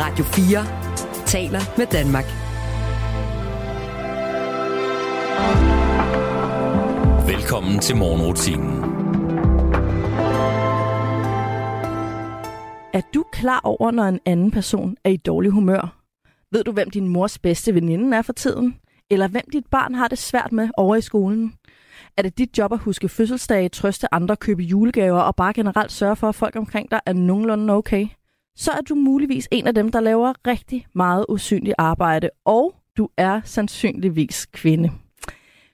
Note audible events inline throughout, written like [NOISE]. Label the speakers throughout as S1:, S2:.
S1: Radio 4 taler med Danmark.
S2: Velkommen til morgenrutinen.
S3: Er du klar over, når en anden person er i dårlig humør? Ved du, hvem din mors bedste veninde er for tiden? Eller hvem dit barn har det svært med over i skolen? Er det dit job at huske fødselsdage, trøste andre, købe julegaver og bare generelt sørge for, at folk omkring dig er nogenlunde okay? Så er du muligvis en af dem, der laver rigtig meget usynligt arbejde, og du er sandsynligvis kvinde.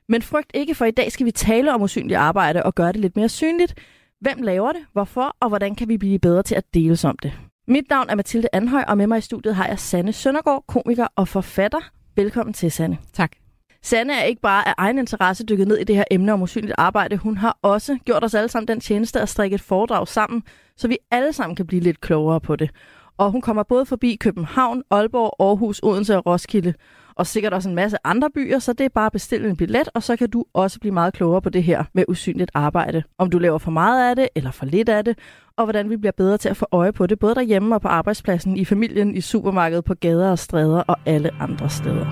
S3: Men frygt ikke, for i dag skal vi tale om usynligt arbejde og gøre det lidt mere synligt. Hvem laver det, hvorfor og hvordan kan vi blive bedre til at dele om det? Mit navn er Mathilde Anhøj, og med mig i studiet har jeg Sanne Søndergaard, komiker og forfatter. Velkommen til, Sanne.
S4: Tak.
S3: Sanne er ikke bare af egen interesse dykket ned i det her emne om usynligt arbejde. Hun har også gjort os alle sammen den tjeneste at strikke et foredrag sammen, så vi alle sammen kan blive lidt klogere på det. Og hun kommer både forbi København, Aalborg, Aarhus, Odense og Roskilde og sikkert også en masse andre byer, så det er bare at bestille en billet, og så kan du også blive meget klogere på det her med usynligt arbejde. Om du laver for meget af det, eller for lidt af det, og hvordan vi bliver bedre til at få øje på det, både derhjemme og på arbejdspladsen, i familien, i supermarkedet, på gader og stræder og alle andre steder.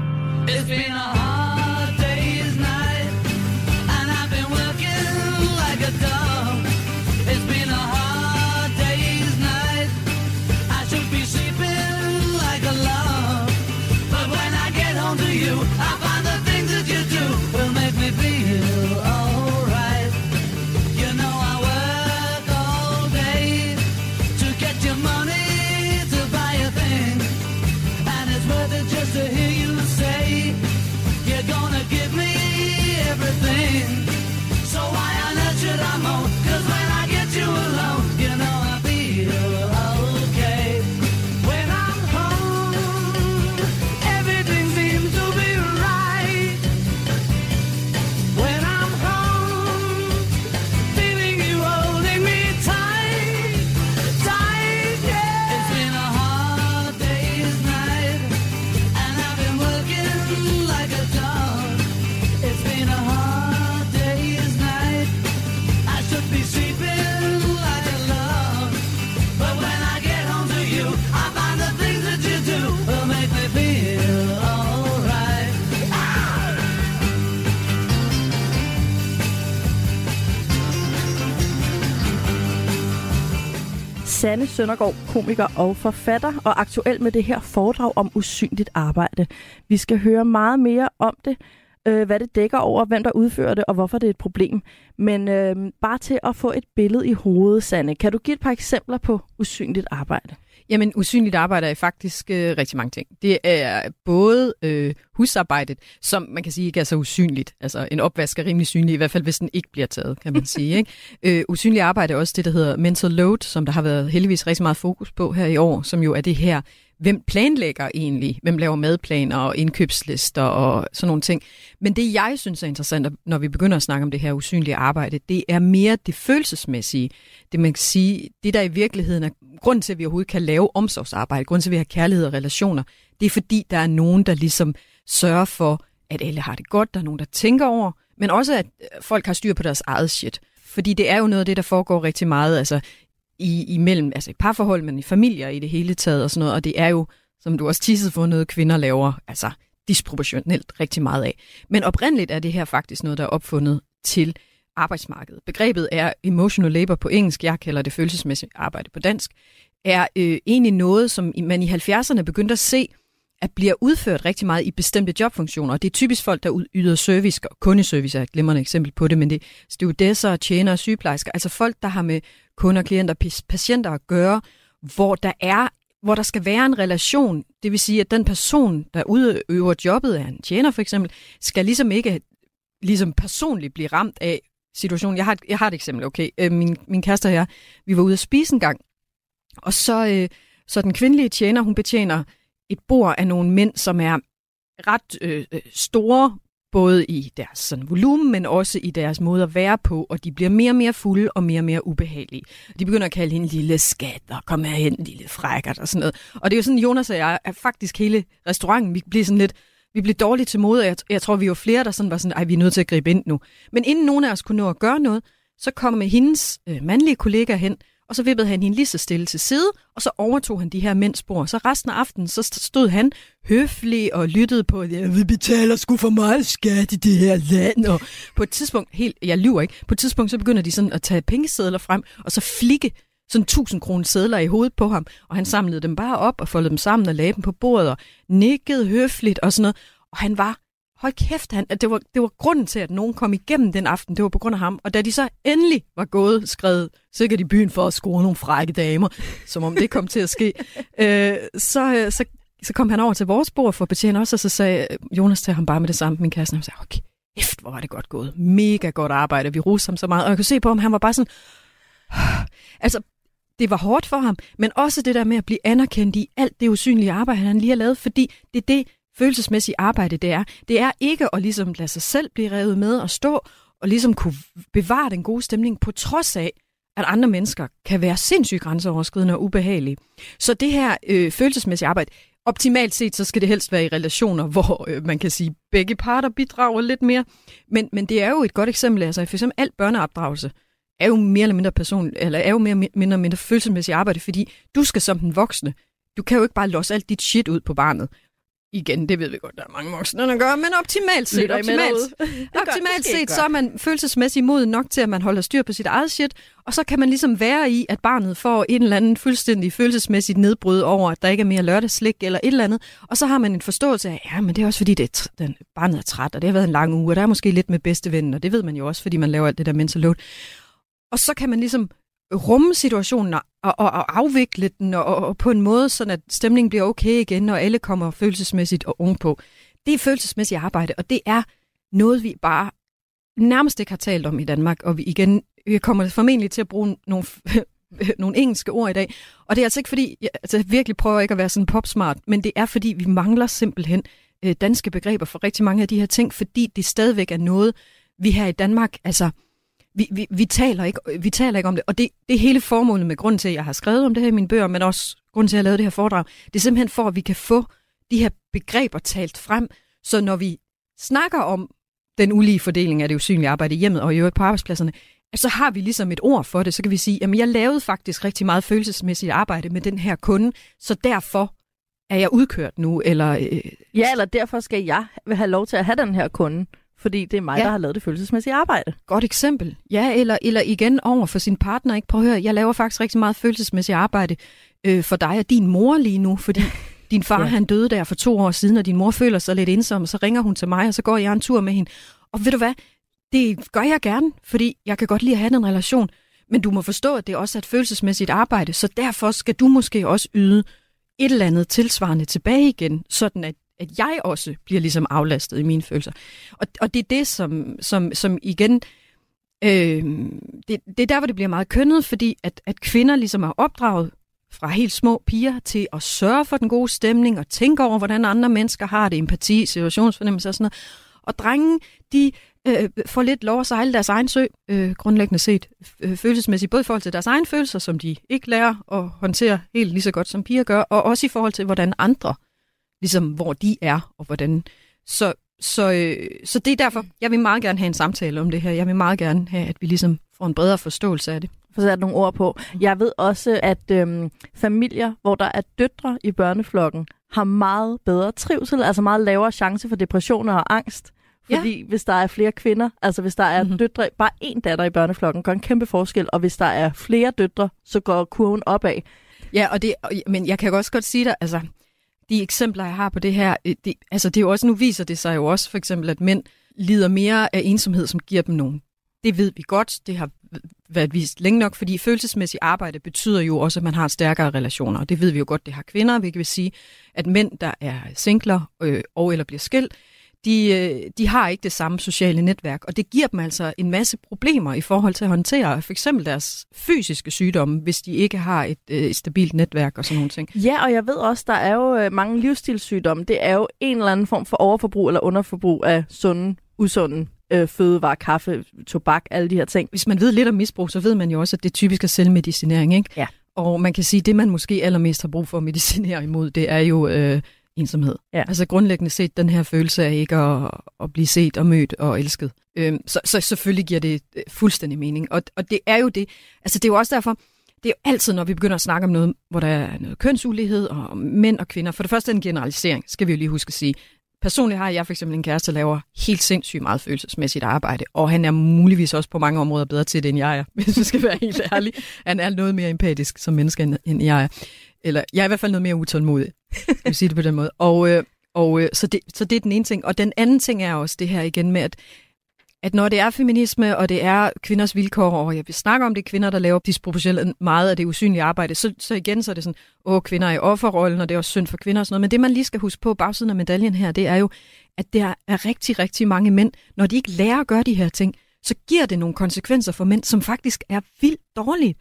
S3: It's been a Sanne Søndergaard, komiker og forfatter, og aktuel med det her foredrag om usynligt arbejde. Vi skal høre meget mere om det, øh, hvad det dækker over, hvem der udfører det, og hvorfor det er et problem. Men øh, bare til at få et billede i hovedet, Sanne, kan du give et par eksempler på usynligt arbejde?
S4: Jamen, usynligt arbejde er faktisk øh, rigtig mange ting. Det er både øh, husarbejdet, som man kan sige ikke er så usynligt. Altså, en opvask er rimelig synlig, i hvert fald hvis den ikke bliver taget, kan man sige. Ikke? [LAUGHS] Øh, usynligt arbejde er også det, der hedder mental load, som der har været heldigvis rigtig meget fokus på her i år, som jo er det her, hvem planlægger egentlig? Hvem laver madplaner og indkøbslister og sådan nogle ting? Men det, jeg synes er interessant, når vi begynder at snakke om det her usynlige arbejde, det er mere det følelsesmæssige. Det man kan sige, det der i virkeligheden er grund til, at vi overhovedet kan lave omsorgsarbejde, grund til, at vi har kærlighed og relationer, det er fordi, der er nogen, der ligesom sørger for, at alle har det godt, der er nogen, der tænker over, men også, at folk har styr på deres eget shit. Fordi det er jo noget af det, der foregår rigtig meget, altså i, imellem, altså i parforhold, men i familier i det hele taget og sådan noget, og det er jo, som du også tissede for, noget kvinder laver, altså disproportionelt rigtig meget af. Men oprindeligt er det her faktisk noget, der er opfundet til arbejdsmarkedet. Begrebet er emotional labor på engelsk, jeg kalder det følelsesmæssigt arbejde på dansk, er øh, egentlig noget, som man i 70'erne begyndte at se, at bliver udført rigtig meget i bestemte jobfunktioner. Det er typisk folk, der yder service, og kundeservice er et glimrende eksempel på det, men det er stewardesser, tjenere, sygeplejersker, altså folk, der har med kunder, klienter, patienter at gøre, hvor der er hvor der skal være en relation, det vil sige, at den person, der udøver jobbet, er en tjener for eksempel, skal ligesom ikke ligesom personligt blive ramt af situationen. Jeg har et, jeg har et eksempel, okay. Øh, min, min kæreste og jeg, vi var ude at spise en gang, og så, øh, så den kvindelige tjener, hun betjener et bord af nogle mænd, som er ret øh, øh store, både i deres sådan, volumen, men også i deres måde at være på, og de bliver mere og mere fulde og mere og mere ubehagelige. De begynder at kalde hende lille skat, og kom herhen, lille frækkert og sådan noget. Og det er jo sådan, Jonas og jeg, er faktisk hele restauranten, vi bliver sådan lidt, vi blev dårligt til mode, og jeg, jeg tror, vi var flere, der sådan var sådan, ej, vi er nødt til at gribe ind nu. Men inden nogen af os kunne nå at gøre noget, så kommer med hendes øh, mandlige kollega hen, og så vippede han hende lige så stille til side, og så overtog han de her mænds spor. Så resten af aftenen, så stod han høflig og lyttede på, at vi betaler sgu for meget skat i det her land. Og på et tidspunkt, helt, jeg lyver ikke, på et tidspunkt, så begynder de sådan at tage pengesedler frem, og så flikke sådan 1000 kroner sædler i hovedet på ham, og han samlede dem bare op og foldede dem sammen og lagde dem på bordet og nikkede høfligt og sådan noget. Og han var, hold kæft, han, det, var, det var grunden til, at nogen kom igennem den aften, det var på grund af ham. Og da de så endelig var gået, skrevet sikkert i byen for at score nogle frække damer, som om det kom til at ske, [LAUGHS] øh, så, øh, så, så kom han over til vores bord for at betjene os, og så sagde Jonas til ham bare med det samme, min kæreste, han sagde, okay, kæft, hvor var det godt gået. Mega godt arbejde. Vi roste ham så meget. Og jeg kunne se på ham, han var bare sådan... [SIGHS] Altså, det var hårdt for ham, men også det der med at blive anerkendt i alt det usynlige arbejde, han lige har lavet, fordi det er det følelsesmæssige arbejde, det er. Det er ikke at ligesom lade sig selv blive revet med og stå og ligesom kunne bevare den gode stemning, på trods af, at andre mennesker kan være sindssygt grænseoverskridende og ubehagelige. Så det her øh, følelsesmæssige arbejde, optimalt set, så skal det helst være i relationer, [LAUGHS] hvor øh, man kan sige, begge parter bidrager lidt mere. Men, men det er jo et godt eksempel, altså for eksempel alt børneopdragelse er jo mere eller mindre person, eller er jo mere mindre mindre følelsesmæssigt arbejde, fordi du skal som den voksne, du kan jo ikke bare losse alt dit shit ud på barnet. Igen, det ved vi godt, der er mange voksne, der gør, men optimalt set, optimalt, optimalt. [LAUGHS] Set, så er man følelsesmæssigt moden nok til, at man holder styr på sit eget shit, og så kan man ligesom være i, at barnet får en eller anden fuldstændig følelsesmæssigt nedbrud over, at der ikke er mere lørdagsslik eller et eller andet, og så har man en forståelse af, ja, men det er også fordi, det er den, barnet er træt, og det har været en lang uge, og der er måske lidt med bedste ven, og det ved man jo også, fordi man laver alt det der mental load. Og så kan man ligesom rumme situationen og, og, og afvikle den og, og på en måde, så at stemningen bliver okay igen, og alle kommer følelsesmæssigt og ung på. Det er følelsesmæssigt arbejde, og det er noget, vi bare nærmest ikke har talt om i Danmark, og vi igen vi kommer formentlig til at bruge nogle, [LAUGHS] nogle engelske ord i dag. Og det er altså ikke fordi, jeg, altså, jeg virkelig prøver ikke at være sådan popsmart, men det er fordi, vi mangler simpelthen øh, danske begreber for rigtig mange af de her ting, fordi det stadigvæk er noget, vi her i Danmark, altså vi, vi, vi, taler ikke, vi taler ikke om det. Og det, det er hele formålet med grund til, at jeg har skrevet om det her i mine bøger, men også grund til, at jeg har lavet det her foredrag. Det er simpelthen for, at vi kan få de her begreber talt frem, så når vi snakker om den ulige fordeling af det usynlige arbejde i hjemmet og i øvrigt på arbejdspladserne, så har vi ligesom et ord for det. Så kan vi sige, at jeg lavede faktisk rigtig meget følelsesmæssigt arbejde med den her kunde, så derfor er jeg udkørt nu. Eller, øh...
S3: Ja, eller derfor skal jeg have lov til at have den her kunde fordi det er mig, ja. der har lavet det følelsesmæssige arbejde.
S4: Godt eksempel. Ja, eller, eller igen over for sin partner. Ikke? Prøv at høre, jeg laver faktisk rigtig meget følelsesmæssigt arbejde øh, for dig og din mor lige nu, fordi [LAUGHS] din far ja. han døde der for to år siden, og din mor føler sig lidt ensom, og så ringer hun til mig, og så går jeg en tur med hende. Og ved du hvad, det gør jeg gerne, fordi jeg kan godt lide at have den relation. Men du må forstå, at det også er et følelsesmæssigt arbejde, så derfor skal du måske også yde et eller andet tilsvarende tilbage igen, sådan at at jeg også bliver ligesom aflastet i mine følelser. Og, og det er det, som, som, som igen, øh, det, det er der, hvor det bliver meget kønnet, fordi at, at kvinder ligesom er opdraget fra helt små piger til at sørge for den gode stemning og tænke over, hvordan andre mennesker har det, empati, situationsfornemmelse og sådan noget. Og drenge, de øh, får lidt lov at sejle deres egen sø, øh, grundlæggende set, øh, følelsesmæssigt, både i forhold til deres egne følelser, som de ikke lærer at håndtere helt lige så godt, som piger gør, og også i forhold til, hvordan andre ligesom hvor de er, og hvordan. Så, så, øh, så det er derfor, jeg vil meget gerne have en samtale om det her. Jeg vil meget gerne have, at vi ligesom får en bredere forståelse af det.
S3: For sat nogle ord på. Jeg ved også, at øhm, familier, hvor der er døtre i børneflokken, har meget bedre trivsel, altså meget lavere chance for depressioner og angst. Fordi ja. hvis der er flere kvinder, altså hvis der er mm-hmm. døtre, bare én datter i børneflokken, gør en kæmpe forskel, og hvis der er flere døtre, så går kurven opad.
S4: Ja, og det, men jeg kan også godt sige dig, altså, de eksempler, jeg har på det her, øh, det, altså det er jo også, nu viser det sig jo også for eksempel, at mænd lider mere af ensomhed, som giver dem nogen. Det ved vi godt, det har været vist længe nok, fordi følelsesmæssigt arbejde betyder jo også, at man har stærkere relationer, og det ved vi jo godt, det har kvinder, hvilket vil sige, at mænd, der er singler øh, og eller bliver skilt, de, øh, de har ikke det samme sociale netværk, og det giver dem altså en masse problemer i forhold til at håndtere for eksempel deres fysiske sygdomme, hvis de ikke har et, øh, et stabilt netværk og sådan nogle ting.
S3: Ja, og jeg ved også, der er jo øh, mange livsstilssygdomme. Det er jo en eller anden form for overforbrug eller underforbrug af sunde, usunde øh, fødevarer, kaffe, tobak, alle de her ting.
S4: Hvis man ved lidt om misbrug, så ved man jo også, at det typisk er selvmedicinering, ikke?
S3: Ja.
S4: Og man kan sige, at det, man måske allermest har brug for at medicinere imod, det er jo øh, ensomhed.
S3: Ja.
S4: Altså grundlæggende set den her følelse af ikke at, at blive set og mødt og elsket. Øhm, så, så selvfølgelig giver det øh, fuldstændig mening. Og, og det er jo det. Altså det er jo også derfor, det er jo altid, når vi begynder at snakke om noget, hvor der er noget kønsulighed og mænd og kvinder. For det første er en generalisering, skal vi jo lige huske at sige. Personligt har jeg for eksempel en kæreste, der laver helt sindssygt meget følelsesmæssigt arbejde, og han er muligvis også på mange områder bedre til det, end jeg er, [LAUGHS] hvis vi skal være helt ærlig. Han er noget mere empatisk som menneske, end jeg er. Eller jeg er i hvert fald noget mere utålmodig, skal vi sige det på den måde. Og, øh, og øh, så, det, så det er den ene ting. Og den anden ting er også det her igen med, at at når det er feminisme, og det er kvinders vilkår, og jeg vil snakke om det kvinder, der laver disproportionelt meget af det usynlige arbejde, så, så igen så er det sådan, åh, kvinder er i offerrollen, og det er også synd for kvinder og sådan noget. Men det, man lige skal huske på bagsiden af medaljen her, det er jo, at der er rigtig, rigtig mange mænd, når de ikke lærer at gøre de her ting, så giver det nogle konsekvenser for mænd, som faktisk er vildt dårlige.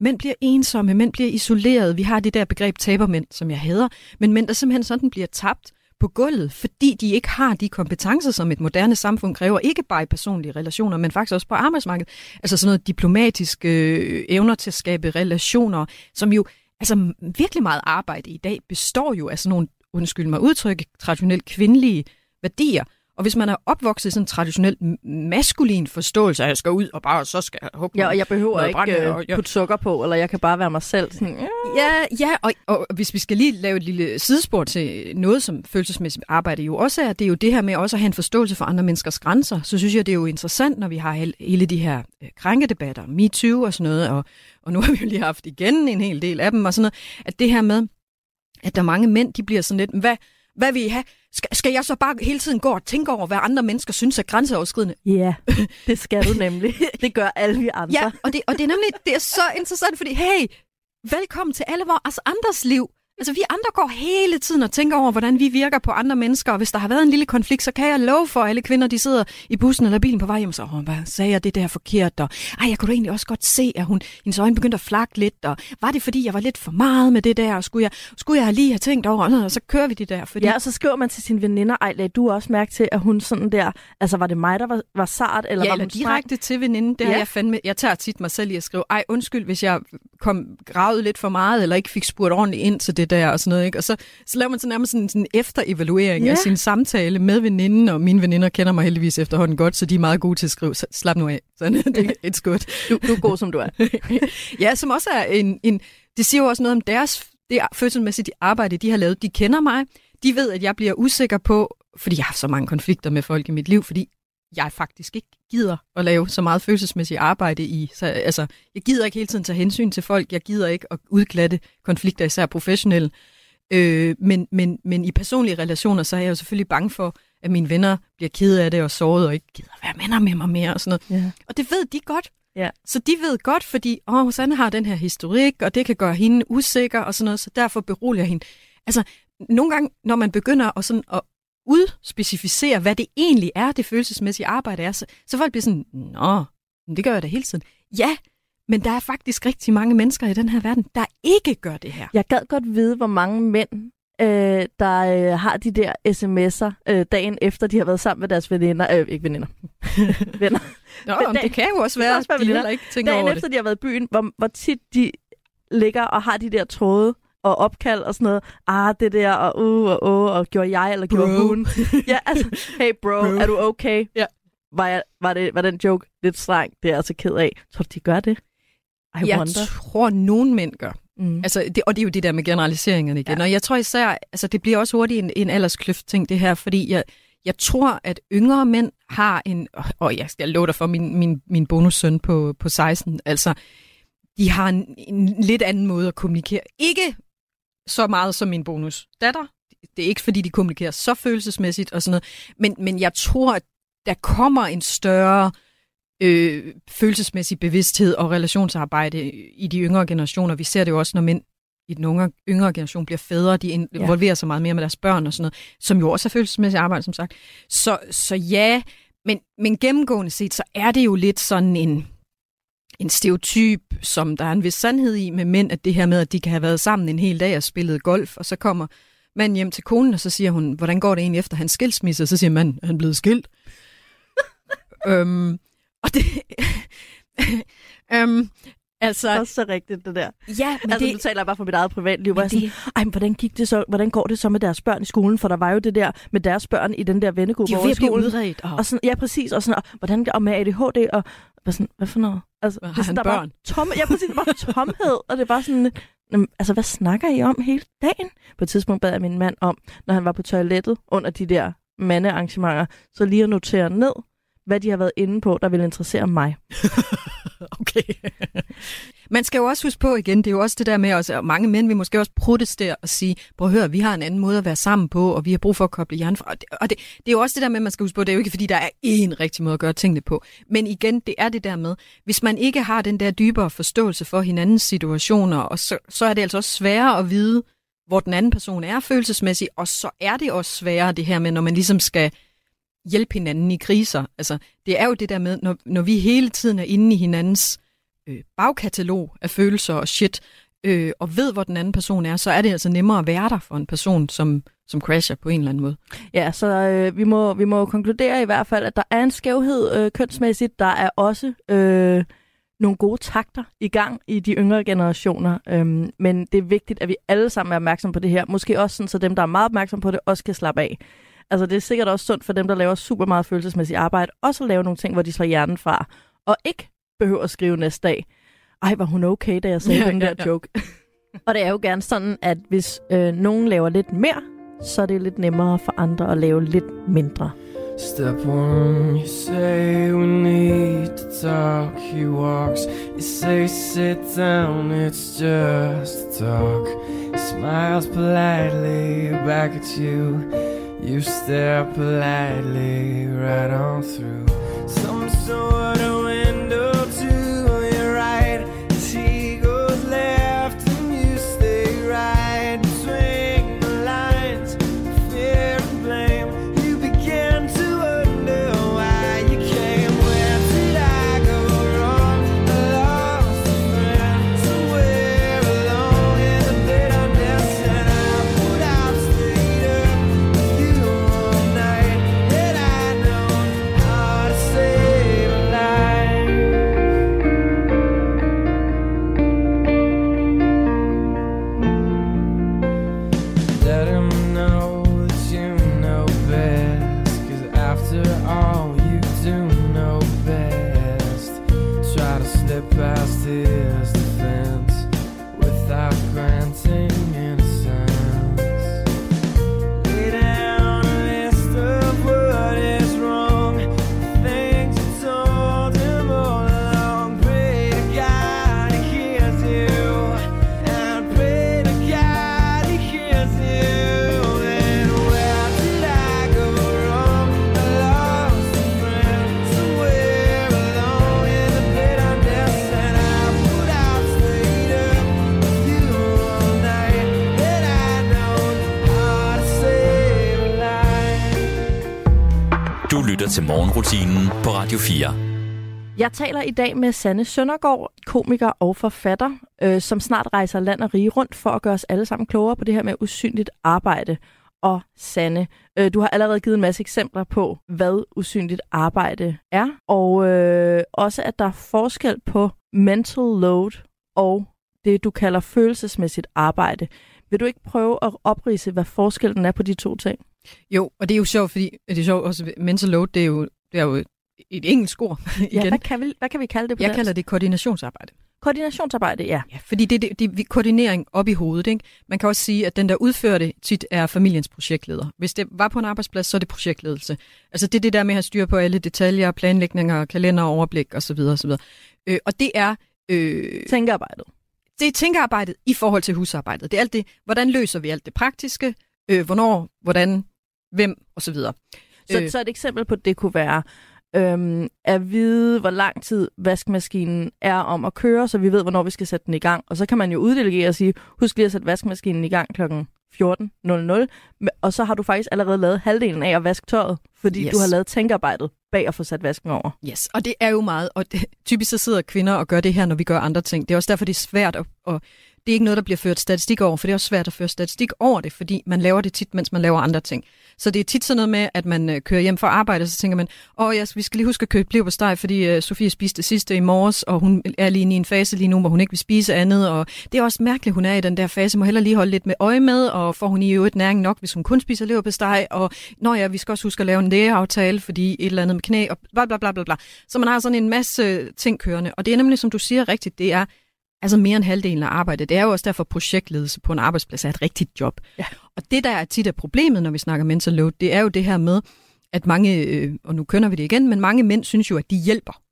S4: Mænd bliver ensomme, mænd bliver isoleret. Vi har det der begreb tabermænd, som jeg hader. Men mænd, der simpelthen sådan bliver tabt, på gulvet, fordi de ikke har de kompetencer, som et moderne samfund kræver, ikke bare i personlige relationer, men faktisk også på arbejdsmarkedet. Altså sådan noget diplomatiske øh, evner til at skabe relationer, som jo, altså virkelig meget arbejde i dag består jo af sådan nogle, undskyld mig udtryk, traditionelt kvindelige værdier, og hvis man er opvokset i sådan en traditionel maskulin forståelse, at jeg skal ud og bare, så skal jeg hugge
S3: Ja, og jeg behøver ikke brænde, øh, og, ja. putte sukker på, eller jeg kan bare være mig selv. Sådan,
S4: ja, ja, ja og, og hvis vi skal lige lave et lille sidespor til noget, som følelsesmæssigt arbejde jo også er, det er jo det her med også at have en forståelse for andre menneskers grænser. Så synes jeg, det er jo interessant, når vi har hele de her øh, krænkedebatter, MeToo og sådan noget, og, og nu har vi jo lige haft igen en hel del af dem, og sådan noget, at det her med, at der er mange mænd, de bliver sådan lidt, hvad, hvad vil I have? Skal, skal jeg så bare hele tiden gå og tænke over, hvad andre mennesker synes er grænseoverskridende?
S3: Ja, [LAUGHS] det skal du nemlig. [LAUGHS] Det gør alle vi andre.
S4: Ja, og det, og det er nemlig det er så interessant, fordi hey, velkommen til alle vores andres liv. Altså, vi andre går hele tiden og tænker over, hvordan vi virker på andre mennesker, og hvis der har været en lille konflikt, så kan jeg love for, at alle kvinder, de sidder i bussen eller bilen på vej hjem, så oh, hvad sagde jeg det der forkert, og ej, jeg kunne egentlig også godt se, at hun, hendes øjne begyndte at flakke lidt, og var det fordi, jeg var lidt for meget med det der, og skulle jeg, skulle jeg lige have tænkt over, og så kører vi det der.
S3: Fordi... Ja, og så skriver man til sine veninder, ej, lagde du også mærke til, at hun sådan der, altså var det mig, der var, var sart, eller
S4: ja,
S3: var
S4: eller
S3: hun
S4: direkte smart? til veninden, det ja. jeg fandme, jeg tager tit mig selv i at skrive, ej, undskyld, hvis jeg kom gravet lidt for meget, eller ikke fik spurgt ordentligt ind til det der, og sådan noget, ikke? Og så, så laver man så nærmest sådan, sådan en efterevaluering yeah. af sin samtale med veninden, og mine veninder kender mig heldigvis efterhånden godt, så de er meget gode til at skrive, så slap nu af. Så [LAUGHS] det er et skut.
S3: Du, du er god, som du er. [LAUGHS]
S4: ja, som også er en, en, det siger jo også noget om deres det følelsesmæssige arbejde, de har lavet. De kender mig, de ved, at jeg bliver usikker på, fordi jeg har så mange konflikter med folk i mit liv, fordi jeg faktisk ikke gider at lave så meget følelsesmæssigt arbejde i. Så, altså, jeg gider ikke hele tiden tage hensyn til folk. Jeg gider ikke at udglatte konflikter, især professionelle. Øh, men, men, men i personlige relationer, så er jeg jo selvfølgelig bange for, at mine venner bliver ked af det og såret og ikke gider være venner med mig mere og sådan noget. Ja. Og det ved de godt. Ja. Så de ved godt, fordi åh, Susanne har den her historik, og det kan gøre hende usikker og sådan noget, så derfor beroliger jeg hende. Altså, nogle gange, når man begynder at, sådan, at udspecificere, hvad det egentlig er, det følelsesmæssige arbejde er, så, så folk bliver sådan, nå, det gør jeg da hele tiden. Ja, men der er faktisk rigtig mange mennesker i den her verden, der ikke gør det her.
S3: Jeg gad godt vide, hvor mange mænd, øh, der øh, har de der sms'er øh, dagen efter, de har været sammen med deres veninder. Øh, ikke veninder. [LAUGHS]
S4: Venner. Nå, Men dag, det kan jo også være, at de heller ikke tænker
S3: dagen
S4: over
S3: efter,
S4: det.
S3: de har været i byen, hvor, hvor tit de ligger og har de der tråde og opkald og sådan noget. Ah, det der, og uh, og uh, og gjorde jeg, eller bro. gjorde hun. ja, [LAUGHS] altså, hey bro, bro, er du okay? Ja. Var, jeg, var, det, var den joke lidt streng? Det er jeg altså ked af. Tror du, de gør det?
S4: I jeg wonder. tror, nogen mænd gør. Mm. Altså, det, og det er jo det der med generaliseringerne igen. Ja. Og jeg tror især, altså det bliver også hurtigt en, en alderskløft-ting, det her, fordi jeg, jeg tror, at yngre mænd har en, og jeg skal love dig for min, min, min bonussøn på, på 16, altså, de har en, en lidt anden måde at kommunikere. Ikke så meget som min bonus datter. Det er ikke, fordi de kommunikerer så følelsesmæssigt og sådan noget, men, men jeg tror, at der kommer en større øh, følelsesmæssig bevidsthed og relationsarbejde i de yngre generationer. Vi ser det jo også, når mænd i den yngre, yngre generation bliver fædre, de involverer ja. sig meget mere med deres børn og sådan noget, som jo også er følelsesmæssigt arbejde, som sagt. Så, så ja, men, men gennemgående set, så er det jo lidt sådan en, en stereotyp, som der er en vis sandhed i med mænd, at det her med, at de kan have været sammen en hel dag og spillet golf, og så kommer manden hjem til konen, og så siger hun, hvordan går det egentlig efter hans skilsmisse? Og så siger manden, er han blevet skilt? [LAUGHS] øhm, og det... [LAUGHS] øhm, Altså,
S3: Det er også så rigtigt, det der.
S4: ja, men
S3: altså,
S4: det,
S3: nu taler jeg bare fra mit eget privatliv. Hvor jeg sådan, Ej, men hvordan, gik det så, hvordan går det så med deres børn i skolen? For der var jo det der med deres børn i den der vennegruppe
S4: er
S3: over skolen.
S4: udredt. Og,
S3: Og sådan, ja, præcis. Og, sådan, og, hvordan, og med ADHD, og hvad, sådan, hvad for noget? Altså,
S4: Har
S3: sådan, der er
S4: børn?
S3: Tomme, ja, præcis. Bare [LAUGHS] tomhed. Og det er bare sådan, "Jamen, altså, hvad snakker I om hele dagen? På et tidspunkt bad jeg min mand om, når han var på toilettet under de der mandearrangementer, så lige at notere ned, hvad de har været inde på, der vil interessere mig. [LAUGHS]
S4: Okay. [LAUGHS] Man skal jo også huske på igen, det er jo også det der med, også, og mange mænd vil måske også protestere og sige, prøv at høre, vi har en anden måde at være sammen på, og vi har brug for at koble hjernen fra. Og det, og det, det er jo også det der med, at man skal huske på, det er jo ikke fordi, der er én rigtig måde at gøre tingene på. Men igen, det er det der med, hvis man ikke har den der dybere forståelse for hinandens situationer, og så, så er det altså også sværere at vide, hvor den anden person er følelsesmæssigt, og så er det også sværere det her med, når man ligesom skal hjælpe hinanden i kriser. Altså, det er jo det der med, når, når vi hele tiden er inde i hinandens øh, bagkatalog af følelser og shit, øh, og ved, hvor den anden person er, så er det altså nemmere at være der for en person, som, som crasher på en eller anden måde.
S3: Ja, så øh, vi, må, vi må konkludere i hvert fald, at der er en skævhed øh, kønsmæssigt. Der er også øh, nogle gode takter i gang i de yngre generationer. øh, men det er vigtigt, at vi alle sammen er opmærksomme på det her. Måske også sådan, så dem, der er meget opmærksomme på det, også kan slappe af. Altså, det er sikkert også sundt for dem, der laver super meget følelsesmæssigt arbejde, også at lave nogle ting, hvor de slår hjernen fra, og ikke behøver at skrive næste dag. Ej, var hun okay, da jeg sagde
S4: Ja,
S3: den
S4: ja,
S3: der
S4: ja.
S3: joke. [LAUGHS] og det er jo gerne sådan, at hvis øh, nogen laver lidt mere, så er det lidt nemmere for andre at lave lidt mindre.
S5: Step one, you say we need to talk. He walks, you say sit down, it's just talk. He smiles politely back at you. You stare politely right on through some sort of window
S2: til morgenrutinen på Radio 4.
S3: Jeg taler i dag med Sanne Søndergaard, komiker og forfatter, øh, som snart rejser land og rige rundt for at gøre os alle sammen klogere på det her med usynligt arbejde. Og Sanne, øh, du har allerede givet en masse eksempler på, hvad usynligt arbejde er, og øh, også at der er forskel på mental load og det, du kalder følelsesmæssigt arbejde. Vil du ikke prøve at oprise, hvad forskellen er på de to ting?
S4: Jo, og det er jo sjovt, fordi det er sjovt også, mental load, det er jo, det er jo et engelsk ord [LAUGHS]
S3: Ja,
S4: igen.
S3: hvad kan, vi, hvad kan vi kalde det på
S4: Jeg
S3: dansk?
S4: kalder det koordinationsarbejde.
S3: Koordinationsarbejde, ja.
S4: Ja, fordi det, det, det er koordinering op i hovedet. Ikke? Man kan også sige, at den, der udfører det, tit er familiens projektleder. Hvis det var på en arbejdsplads, så er det projektledelse. Altså det er det der med at have styr på alle detaljer, planlægninger, kalender, overblik osv. osv. Øh, og det er... Øh,
S3: Tænkearbejdet.
S4: det er tænkearbejdet i forhold til husarbejdet. Det er alt det, hvordan løser vi alt det praktiske, øh, hvornår, hvordan, hvem osv.
S3: Så,
S4: Øh.
S3: øh. så et eksempel på det kunne være øhm, at vide, hvor lang tid vaskemaskinen er om at køre, så vi ved, hvornår vi skal sætte den i gang. Og så kan man jo uddelegere og sige, husk lige at sætte vaskemaskinen i gang kl. 14.00, og så har du faktisk allerede lavet halvdelen af at vaske tøjet, fordi
S4: yes.
S3: du har lavet tænkearbejdet bag at få sat vasken over.
S4: Yes, og det er jo meget, og det, typisk så sidder kvinder og gør det her, når vi gør andre ting. Det er også derfor, det er svært at, at det er ikke noget, der bliver ført statistik over, for det er også svært at føre statistik over det, fordi man laver det tit, mens man laver andre ting. Så det er tit sådan noget med, at man øh, kører hjem fra arbejde, og så tænker man, åh ja, vi skal lige huske at købe bliv på steg, fordi uh, Sofie spiste det sidste i morges, og hun er lige i en fase lige nu, hvor hun ikke vil spise andet, og det er også mærkeligt, hun er i den der fase, må heller lige holde lidt med øje med, og får hun i øvrigt næring nok, hvis hun kun spiser lever på steg, og når ja, vi skal også huske at lave en lægeaftale, fordi et eller andet med knæ, og bla bla bla bla bla. Så man har sådan en masse ting kørende, og det er nemlig, som du siger rigtigt, det er altså mere end halvdelen af arbejdet. Det er jo også derfor, projektledelse på en arbejdsplads er et rigtigt job.
S3: Ja.
S4: Og det, der er tit er problemet, når vi snakker mental load, det er jo det her med, at mange, øh, og nu kønner vi det igen, men mange mænd synes jo, at de hjælper.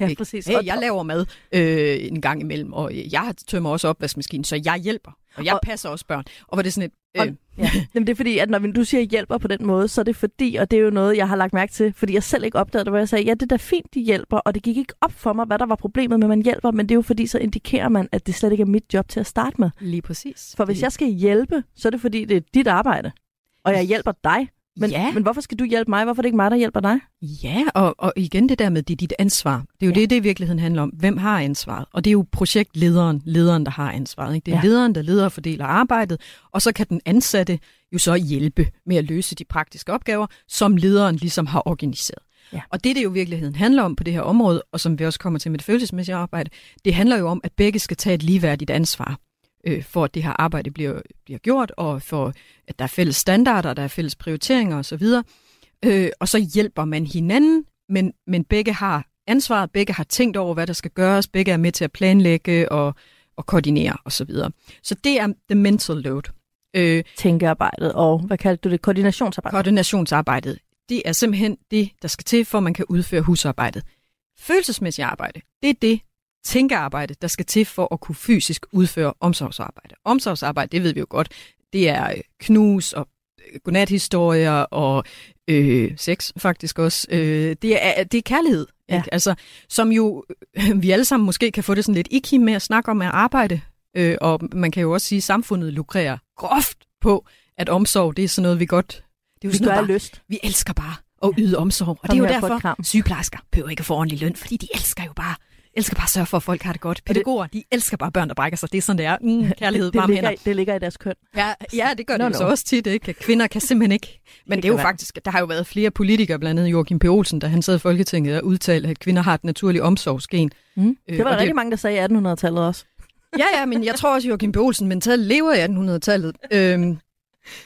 S3: Ja, præcis.
S4: Hey, jeg laver mad øh, en gang imellem, og jeg tømmer også opvaskemaskinen, så jeg hjælper. Og jeg
S3: Og-
S4: passer også børn. Og var det sådan et...
S3: Og-
S4: Øh,
S3: Ja. Jamen, det er fordi, at når du siger hjælper på den måde, så er det fordi, og det er jo noget, jeg har lagt mærke til, fordi jeg selv ikke opdagede det, hvor jeg sagde, ja, det er da fint, de hjælper, og det gik ikke op for mig, hvad der var problemet med, at man hjælper, men det er jo fordi, så indikerer man, at det slet ikke er mit job til at starte med.
S4: lige præcis.
S3: For hvis jeg skal hjælpe, så er det fordi, det er dit arbejde, og jeg hjælper dig. Men,
S4: Ja.
S3: men hvorfor skal du hjælpe mig? Hvorfor er det ikke mig, der hjælper dig?
S4: Ja, og, og igen det der med, det er dit ansvar. Det er jo
S3: Ja.
S4: det, det i virkeligheden handler om. Hvem har ansvaret? Og det er jo projektlederen, lederen, der har ansvaret. Ikke? Det er
S3: ja.
S4: lederen, der leder og fordeler arbejdet, og så kan den ansatte jo så hjælpe med at løse de praktiske opgaver, som lederen ligesom har organiseret.
S3: Ja.
S4: Og det, det jo i virkeligheden handler om på det her område, og som vi også kommer til med det følelsesmæssige arbejde, det handler jo om, at begge skal tage et ligeværdigt ansvar øh, for, at det her arbejde bliver, bliver gjort, og for, at der er fælles standarder, der er fælles prioriteringer osv. Øh, og så hjælper man hinanden, men, men begge har ansvaret, begge har tænkt over, hvad der skal gøres, begge er med til at planlægge og, og koordinere osv. Så, videre. så det er the mental load. Øh,
S3: Tænkearbejdet og, hvad kaldte du det, koordinationsarbejde?
S4: koordinationsarbejdet, det er simpelthen det, der skal til, for at man kan udføre husarbejdet. Følelsesmæssigt arbejde, det er det tænkearbejde, der skal til for at kunne fysisk udføre omsorgsarbejde. Omsorgsarbejde, det ved vi jo godt, det er øh, knus og øh, godnathistorier og øh, sex faktisk også. Øh, det, er, det er kærlighed,
S3: Ja.
S4: ikke? Altså, som jo øh, vi alle sammen måske kan få det sådan lidt ikke med at snakke om at arbejde. Øh, og man kan jo også sige, at samfundet lukrerer groft på, at omsorg, det er sådan noget, vi godt... Det er jo
S3: Vi
S4: sådan noget, bare,
S3: lyst.
S4: vi elsker bare at yde omsorg. Og
S3: Kom
S4: det er jo derfor, sygeplejersker behøver ikke at få ordentlig løn, fordi de elsker jo bare elsker bare at sørge for, at folk har det godt. Pædagoger, de elsker bare børn, der brækker sig. Det er sådan, det er. Mm, [LAUGHS] kærlighed,
S3: Det
S4: varme
S3: ligger,
S4: hænder.
S3: i- det ligger i deres køn.
S4: Ja, ja, det gør
S3: Nå,
S4: det jo så også tit, ikke? Kvinder kan simpelthen ikke. Men
S3: Det
S4: det er jo
S3: være.
S4: faktisk, der har jo været flere politikere, blandt andet Joachim P. Olsen, da han sad i Folketinget og udtalte, at kvinder har et naturligt omsorgsgen.
S3: Mm. Det var der rigtig mange, der sagde i 1800-tallet også.
S4: Ja, ja, men jeg tror også, Joachim B. Olsen mentalt lever i 1800-tallet. Øhm,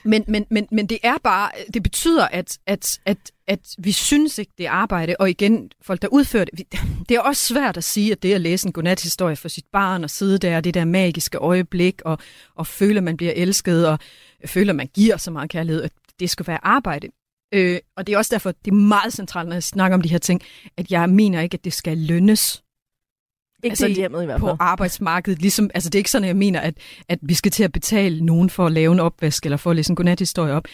S4: men, men, men, men det er bare, det betyder, at, at, at, at vi synes ikke, det er arbejde, og igen, folk, der udfører det, vi- [LAUGHS] det er også svært at sige, at det at læse en godnathistorie for sit barn, og sidde der, det der magiske øjeblik, og, og føle, at man bliver elsket, og føle, at man giver så meget kærlighed, at det skal være arbejde. Øh, og det er også derfor, det er meget centralt, når jeg snakker om de her ting, at jeg mener ikke, at det skal lønnes
S3: ikke
S4: Altså,
S3: det hjemmet i hvert
S4: på
S3: fald.
S4: arbejdsmarkedet. Ligesom, altså det er ikke sådan, jeg mener, at, at vi skal til at betale nogen for at lave en opvask, eller for at læse en godnathistorie op.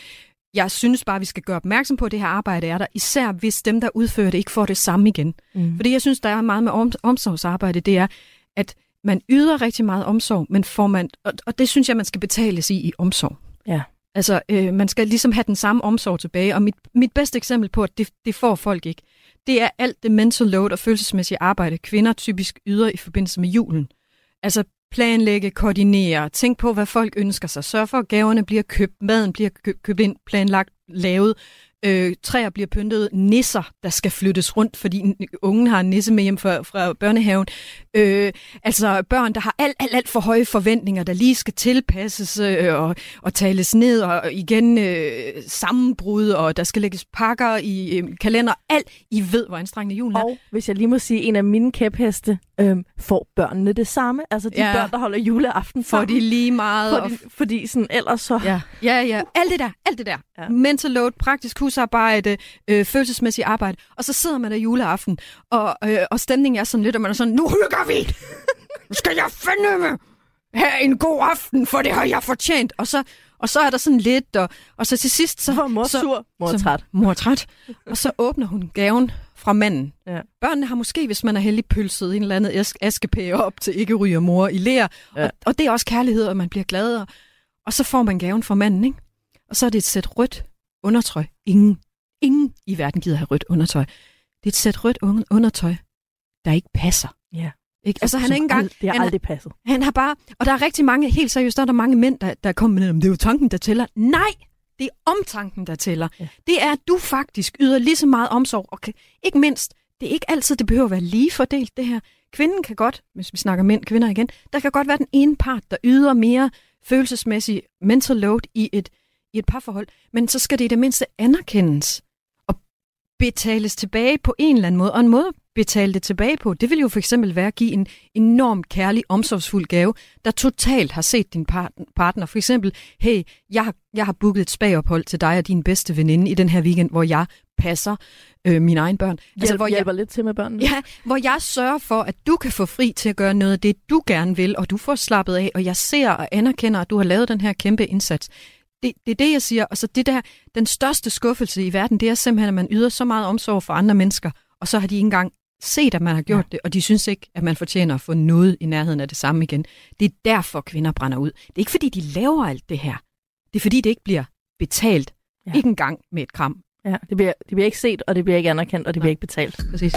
S4: Jeg synes bare, vi skal gøre opmærksom på, at det her arbejde er der, især hvis dem, der udfører det, ikke får det samme igen.
S3: Mm.
S4: Fordi jeg synes, der er meget med om, omsorgsarbejde, det er, at man yder rigtig meget omsorg, men får man, og, og det synes jeg, man skal betales i i omsorg.
S3: Ja.
S4: Altså, øh, man skal ligesom have den samme omsorg tilbage, og mit, mit bedste eksempel på, at det, det får folk ikke, det er alt det mental load og følelsesmæssige arbejde, kvinder typisk yder i forbindelse med julen. Altså planlægge, koordinere, tænk på, hvad folk ønsker sig, sørg for, at gaverne bliver købt, maden bliver købt ind, planlagt, lavet, øh, træer bliver pyntet, nisser, der skal flyttes rundt, fordi ungen har en nisse med hjem fra, fra børnehaven. Øh, altså børn, der har alt, alt, alt for høje forventninger, der lige skal tilpasses øh, og, og tales ned, og igen øh, sammenbrud, og der skal lægges pakker i øh, kalender. Alt, I ved, hvor anstrengende julen er.
S3: Og hvis jeg lige må sige, en af mine kæpheste, øhm, får børnene det samme? Altså de
S4: Ja.
S3: børn, der holder juleaften
S4: For
S3: sammen?
S4: de lige meget.
S3: fordi, fordi sådan, ellers så...
S4: Ja, ja, ja. Alt det der, alt det der.
S3: Ja.
S4: Mental load, praktisk husarbejde, øh, følelsesmæssigt arbejde. Og så sidder man der juleaften, og, øh, og stemningen er sådan lidt, og man er sådan, nu hygger vi! Nu skal jeg fandme have en god aften, for det har jeg fortjent. Og så, og så er der sådan lidt, og, og så til sidst, så,
S3: mor
S4: så,
S3: sur, mor
S4: så-
S3: træt.
S4: Mor træt. Og så åbner hun gaven fra manden.
S3: Ja.
S4: Børnene har måske, hvis man er heldig, pølset en eller anden ask- askepære op til ikke ryger mor i lær.
S3: Ja.
S4: Og, og det er også kærlighed, og man bliver glad. Og, og så får man gaven fra manden, ikke? Og så er det et sæt rødt undertøj. Ingen, ingen i verden gider have rødt undertøj. Det er et sæt rødt un- undertøj, der ikke passer.
S3: Ja.
S4: Ikke? Altså, han er ikke engang...
S3: Det har
S4: han,
S3: aldrig passet.
S4: han har bare... Og der er rigtig mange, helt seriøst, der er der mange mænd, der, der kommer med, om det er jo tanken, der tæller. Nej! Det er omtanken, der tæller.
S3: Ja.
S4: Det er, at du faktisk yder lige så meget omsorg. Og kan, ikke mindst, det er ikke altid, det behøver at være lige fordelt, det her. Kvinden kan godt, hvis vi snakker mænd, kvinder igen, der kan godt være den ene part, der yder mere følelsesmæssig mental load i et, i et parforhold. Men så skal det i det mindste anerkendes og betales tilbage på en eller anden måde. Og en måde at betale det tilbage på, det vil jo for eksempel være at give en enorm kærlig, omsorgsfuld gave, der totalt har set din part- partner. For eksempel, hey, jeg har, jeg har booket et spagophold til dig og din bedste veninde i den her weekend, hvor jeg passer øh, mine egne børn.
S3: Altså,
S4: hvor
S3: hvor
S4: jeg,
S3: hjælper lidt til med børnene.
S4: Ja, hvor jeg sørger for, at du kan få fri til at gøre noget af det, du gerne vil, og du får slappet af, og jeg ser og anerkender, at du har lavet den her kæmpe indsats. Det, det er det, jeg siger. Og så det der, den største skuffelse i verden, det er simpelthen, at man yder så meget omsorg for andre mennesker, og så har de ikke engang set, at man har gjort ja. det, og de synes ikke, at man fortjener at få noget i nærheden af det samme igen. Det er derfor, kvinder brænder ud. Det er ikke, fordi de laver alt det her. Det er, fordi det ikke bliver betalt.
S3: Ja.
S4: Ikke engang med et kram.
S3: Ja, det bliver, det bliver ikke set, og det bliver ikke anerkendt, og det
S4: Nej.
S3: bliver ikke betalt.
S4: Præcis.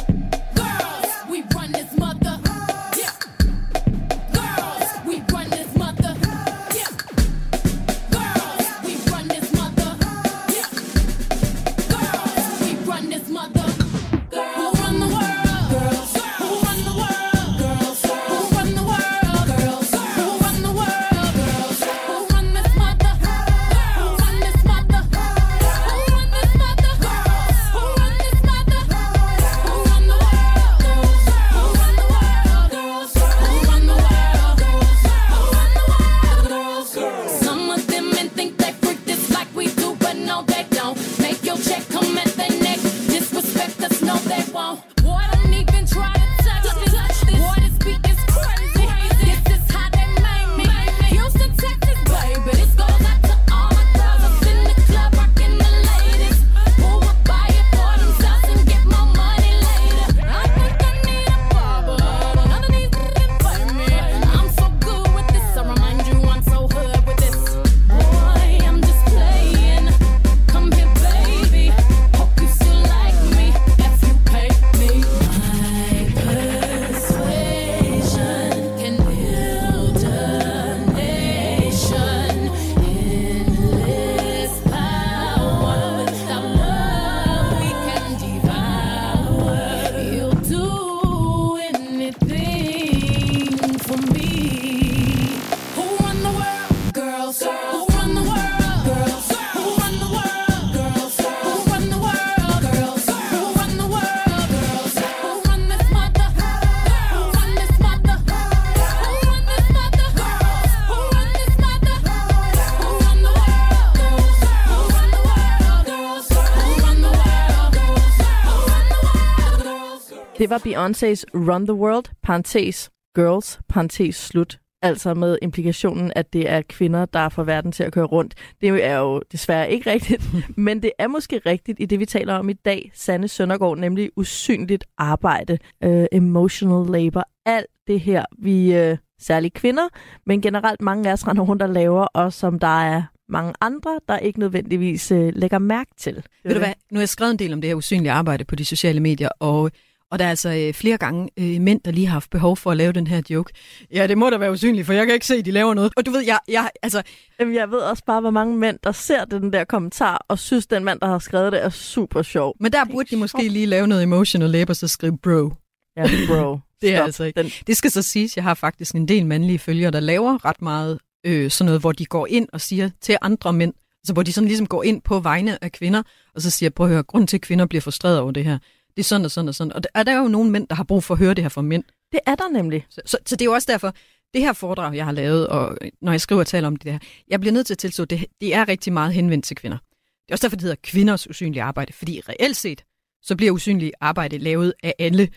S3: Det var Beyoncé's Run the World, parentes girls, parentes slut. Altså med implikationen, at det er kvinder, der får verden til at køre rundt. Det er jo desværre ikke rigtigt, [LAUGHS] men det er måske rigtigt i det, vi taler om i dag, Sanne Søndergaard, nemlig usynligt arbejde, uh, emotional labor, alt det her, vi uh, særligt kvinder, men generelt mange af os render rundt og laver, og som der er mange andre, der ikke nødvendigvis uh, lægger mærke til.
S4: Ved du hvad, nu har jeg skrevet en del om det her usynlige arbejde på de sociale medier, og, og der er altså øh, flere gange øh, mænd, der lige har haft behov for at lave den her joke. Ja, det må da være usynligt, for jeg kan ikke se, at de laver noget. Og du ved, jeg, jeg, altså,
S3: Jamen, jeg ved også bare, hvor mange mænd, der ser den der kommentar, og synes, den mand, der har skrevet det, er super sjov.
S4: men der burde de måske lige lave noget emotional labor, så skrive bro.
S3: Ja, bro. [LAUGHS]
S4: Det er
S3: Stop.
S4: altså ikke.
S3: Den,
S4: Det skal så siges, jeg har faktisk en del mandlige følgere, der laver ret meget øh, sådan noget, hvor de går ind og siger til andre mænd, altså hvor de sådan ligesom går ind på vegne af kvinder, og så siger, prøv at høre, grund til, at kvinder bliver frustreret over det her, det er sådan og sådan og sådan. Og der er der jo nogle mænd, der har brug for at høre det her fra mænd.
S3: det er der nemlig.
S4: Så, så, så det er jo også derfor, det her foredrag, jeg har lavet, og når jeg skriver og taler om det her, jeg bliver nødt til at tilstå, det, det er rigtig meget henvendt til kvinder. Det er også derfor, det hedder kvinders usynlige arbejde, fordi reelt set, så bliver usynlig arbejde lavet af alle,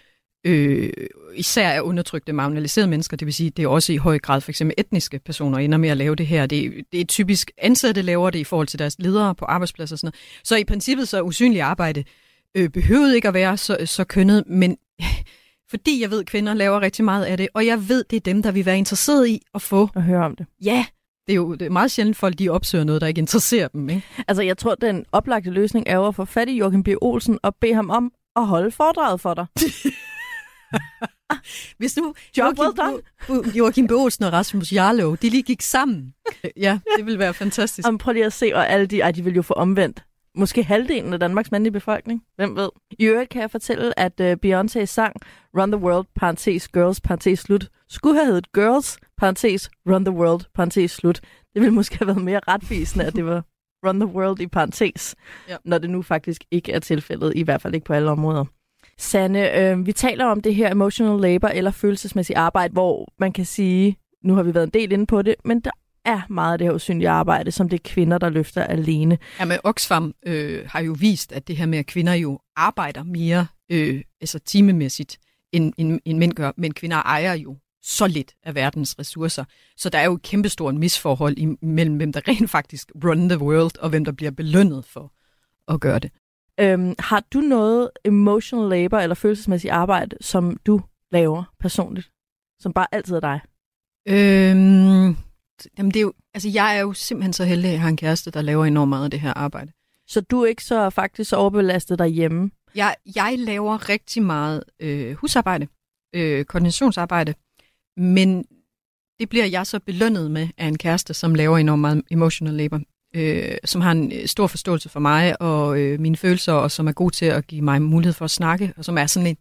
S4: øh, især af undertrykte, marginaliserede mennesker, det vil sige, det er også i høj grad for eksempel etniske personer ender med at lave det her. Det, det er typisk ansatte laver det i forhold til deres ledere på arbejdspladser og sådan noget. Så i princippet så er usynlig arbejde øh, behøvede ikke at være så, så kønnet, men [LAUGHS] fordi jeg ved, at kvinder laver rigtig meget af det, og jeg ved, det er dem, der vil være interesseret i at få,
S3: At høre om det.
S4: ja, det er jo det er meget sjældent, folk de opsøger noget, der ikke interesserer dem. Ikke?
S3: Altså, jeg tror, den oplagte løsning er jo at få fat i Joachim B. Olsen og bede ham om at holde foredraget for dig. [LAUGHS]
S4: Hvis nu Joachim, Bo, Joachim B. Olsen og Rasmus Jarlov, de lige gik sammen. [LAUGHS] Ja, det ville være fantastisk.
S3: Om, prøv lige at se, og alle de, ej, de vil jo få omvendt. Måske halvdelen af Danmarks mandlige befolkning. Hvem ved? I øvrigt kan jeg fortælle, at uh, Beyoncé's sang Run the World, parentes, Girls, parentes, slut, skulle have heddet Girls, parentes, Run the World, parentes, slut. Det ville måske have været mere retvisende, at det var Run the World i parentes,
S4: Ja.
S3: ja. når det nu faktisk ikke er tilfældet, i hvert fald ikke på alle områder. Sanne, øh, vi taler om det her emotional labor eller følelsesmæssigt arbejde, hvor man kan sige, nu har vi været en del inde på det, men der er meget af det her usynlige arbejde, som det er kvinder, der løfter alene.
S4: Ja, men Oxfam øh, har jo vist, at det her med, at kvinder jo arbejder mere øh, altså timemæssigt, end, end, end mænd gør, men kvinder ejer jo så lidt af verdens ressourcer. Så der er jo et kæmpestort misforhold imellem, hvem der [LAUGHS] rent faktisk run the world, og hvem der bliver belønnet for at gøre det.
S3: Øhm, har du noget emotional labor eller følelsesmæssigt arbejde, som du laver personligt? Som bare altid er dig?
S4: Øhm, jamen det er jo, altså jeg er jo simpelthen så heldig, at jeg har en kæreste, der laver enormt meget af det her arbejde.
S3: Så du er ikke så faktisk så overbelastet derhjemme?
S4: Jeg, jeg laver rigtig meget øh, husarbejde, øh, koordinationsarbejde, men det bliver jeg så belønnet med af en kæreste, som laver enormt meget emotional labor, øh, som har en øh, stor forståelse for mig og øh, mine følelser, og som er god til at give mig mulighed for at snakke, og som er sådan en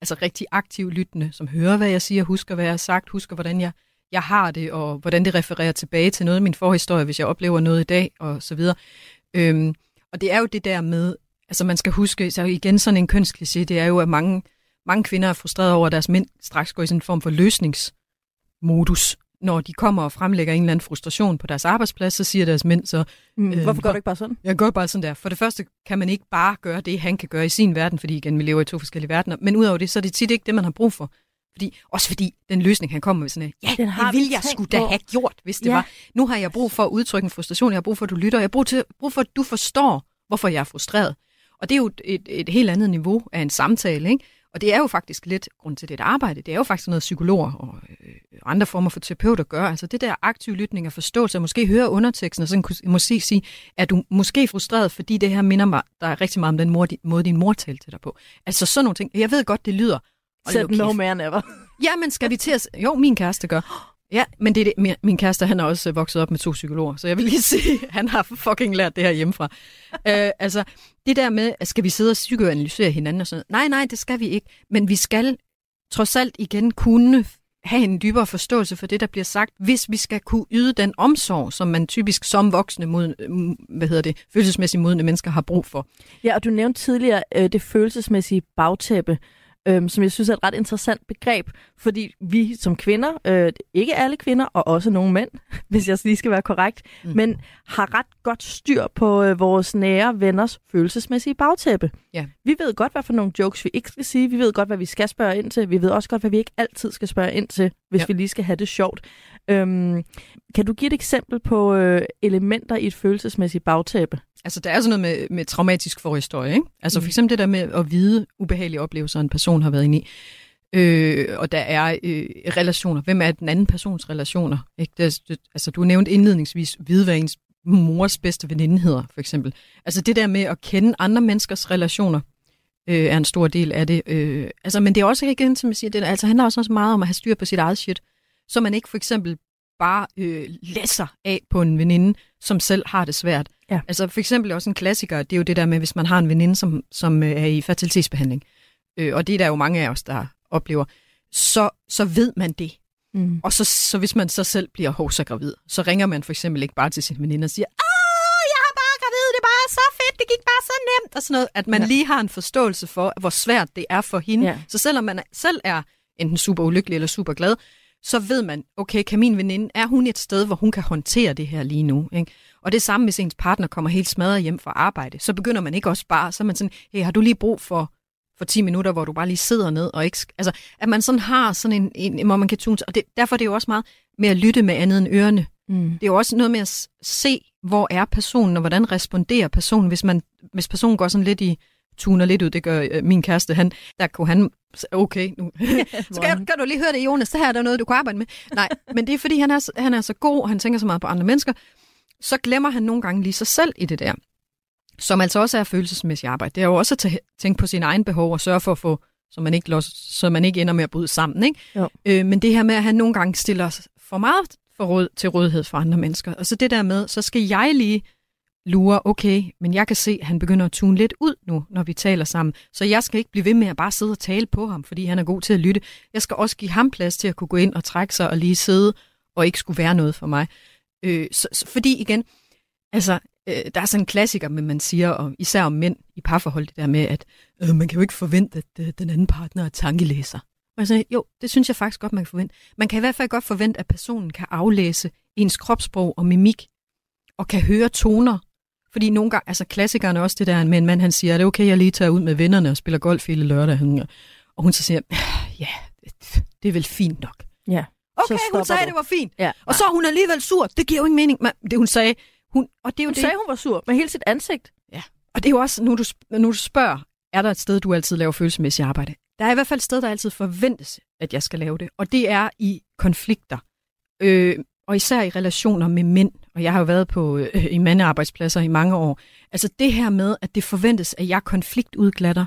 S4: altså rigtig aktiv lyttende, som hører, hvad jeg siger, husker, hvad jeg har sagt, husker, hvordan jeg, jeg har det, og hvordan det refererer tilbage til noget af min forhistorie, hvis jeg oplever noget i dag, og så videre. Øhm, og det er jo det der med, altså man skal huske, så igen sådan en kønskliché, det er jo, at mange, mange kvinder er frustrerede over, at deres mænd straks går i sådan en form for løsningsmodus. Når de kommer og fremlægger en eller anden frustration på deres arbejdsplads, så siger deres mænd så,
S3: Mm,
S4: Øh,
S3: hvorfor gør du ikke bare sådan?
S4: jeg gør bare sådan der. For det første kan man ikke bare gøre det, han kan gøre i sin verden, fordi igen, vi lever i to forskellige verdener. Men udover det, så er det tit ikke det, man har brug for. Fordi, også fordi den løsning, han kommer med sådan ja,
S3: Den har
S4: det
S3: vi
S4: vil jeg skulle da
S3: på."
S4: have gjort, hvis det
S3: Ja.
S4: var. Nu har jeg brug for at udtrykke en frustration, jeg har brug for, at du lytter, jeg har brug, til, brug for, at du forstår, hvorfor jeg er frustreret. Og det er jo et, et, helt andet niveau af en samtale, ikke? Og det er jo faktisk lidt, grund til det et arbejde, det er jo faktisk noget psykologer og øh, andre former for terapeuter gør. Altså det der aktive lytning og forståelse, og måske høre underteksten, og sådan kunne måske sige, er du måske frustreret, fordi det her minder mig, der er rigtig meget om den mor, måde, din mor talte til dig på. Altså sådan nogle ting. Jeg ved godt, det lyder. Nu
S3: no man ever.
S4: Ja, men skal vi til at... Jo, min kæreste gør. Ja, men det er det. Min, min kæreste, han er også øh, vokset op med to psykologer, så jeg vil lige [LAUGHS] sige, han har fucking lært det her hjemmefra. øh, altså, det der med, at skal vi sidde og psykoanalysere hinanden og sådan noget? Nej, nej, det skal vi ikke. Men vi skal trods alt igen kunne have en dybere forståelse for det, der bliver sagt, hvis vi skal kunne yde den omsorg, som man typisk som voksne, mod, hvad hedder det, følelsesmæssigt modne mennesker har brug for.
S3: Ja, og du nævnte tidligere øh, det følelsesmæssige bagtæppe, øhm, som jeg synes er et ret interessant begreb, fordi vi som kvinder, øh, ikke alle kvinder, og også nogle mænd, [LAUGHS] hvis jeg lige skal være korrekt,
S4: Mm.
S3: mm. men har ret godt styr på øh, vores nære venners følelsesmæssige bagtæppe.
S4: Ja.
S3: Vi ved godt, hvad for nogle jokes vi ikke skal sige. Vi ved godt, hvad vi skal spørge ind til. Vi ved også godt, hvad vi ikke altid skal spørge ind til, hvis
S4: Ja.
S3: vi lige skal have det sjovt. Øhm, kan du give et eksempel på øh, elementer i et følelsesmæssigt bagtæppe?
S4: Altså, der er sådan noget med, med traumatisk forhistorie, ikke? Altså, for
S3: Mhm.
S4: eksempel det der med at vide ubehagelige oplevelser, en person har været inde i. Øh, og der er øh, relationer. Hvem er den anden persons relationer? Ikke? Det, det, altså, du nævnte indledningsvis vide, hvad ens mors bedste veninde hedder, for eksempel. Altså, det der med at kende andre menneskers relationer, øh, er en stor del af det. Øh, altså, men det er også igen, som jeg siger, det altså, handler også meget om at have styr på sit eget shit, så man ikke for eksempel bare øh, læser af på en veninde, som selv har det svært.
S3: Ja.
S4: Altså for eksempel også en klassiker, det er jo det der med, hvis man har en veninde, som, som øh, er i fertilitetsbehandling, øh, og det er der jo mange af os, der oplever, så, så ved man det.
S3: Mm.
S4: Og så, så hvis man så selv bliver hovsa gravid, så ringer man for eksempel ikke bare til sin veninde og siger, Åh, jeg er bare gravid, det er bare så fedt, det gik bare så nemt, og sådan noget. At man ja. Lige har en forståelse for, hvor svært det er for hende.
S3: Ja.
S4: Så selvom man selv er enten super ulykkelig eller super glad, så ved man, okay, kan min veninde, er hun et sted, hvor hun kan håndtere det her lige nu? Ikke? Og det samme, hvis ens partner kommer helt smadret hjem fra arbejde, så begynder man ikke også bare, så er man sådan, hey, har du lige brug for, for 10 minutter, hvor du bare lige sidder ned, og ikke, altså, at man sådan har sådan en, en hvor man kan tune, og det, derfor er det jo også meget med at lytte med andet end ørerne.
S3: Mm.
S4: Det er jo også noget med at se, hvor er personen, og hvordan responderer personen, hvis, man, hvis personen går sådan lidt i, tuner lidt ud, det gør øh, min kæreste, han, der kunne han, okay, nu, [LAUGHS] [LAUGHS] skal, kan du lige høre det, Jonas, det her er der noget, du kan arbejde med. Nej, men det er fordi, han er, han er så god, og han tænker så meget på andre mennesker, så glemmer han nogle gange lige sig selv i det der, som altså også er følelsesmæssigt arbejde. Det er jo også at tæ- tænke på sine egne behov og sørge for at få så man ikke, los, så man ikke ender med at bryde sammen. Ikke?
S3: Jo.
S4: Øh, men det her med, at han nogle gange stiller for meget for råd, til rådighed for andre mennesker. Og så det der med, så skal jeg lige lure, okay, men jeg kan se, at han begynder at tune lidt ud nu, når vi taler sammen. Så jeg skal ikke blive ved med at bare sidde og tale på ham, fordi han er god til at lytte. Jeg skal også give ham plads til at kunne gå ind og trække sig og lige sidde, og ikke skulle være noget for mig. Øh, så, så, fordi igen, altså, øh, der er sådan en klassiker, men man siger, om, især om mænd i parforhold, det der med, at øh, man kan jo ikke forvente, at øh, den anden partner er tankelæser. Og jeg sagde, jo, det synes jeg faktisk godt, man kan forvente. Man kan i hvert fald godt forvente, at personen kan aflæse ens kropssprog og mimik, og kan høre toner. Fordi nogle gange, altså klassikeren er også det der med en mand, han siger, er det okay, jeg lige tager ud med vennerne og spiller golf hele lørdag? Og hun så siger, ja, det er vel fint nok.
S3: Ja.
S4: Okay, hun sagde,
S3: du.
S4: det var fint.
S3: Ja.
S4: Og så er hun alligevel sur. Det giver jo ingen mening. Men det hun sagde, hun, og det er jo
S3: Hun
S4: det.
S3: sagde, hun var sur med hele sit ansigt.
S4: Og det er jo også, nu du, nu du spørger, er der et sted, du altid laver følelsesmæssigt arbejde? Der er i hvert fald et sted, der altid forventes, at jeg skal lave det. Og det er i konflikter. Øh, og især i relationer med mænd. Og jeg har jo været på øh, i mandearbejdspladser i mange år. Altså det her med, at det forventes, at jeg konfliktudglatter.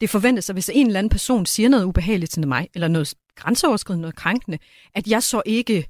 S4: Det forventes, at hvis en eller anden person siger noget ubehageligt til mig, eller noget grænseoverskridende, noget krænkende, at jeg så ikke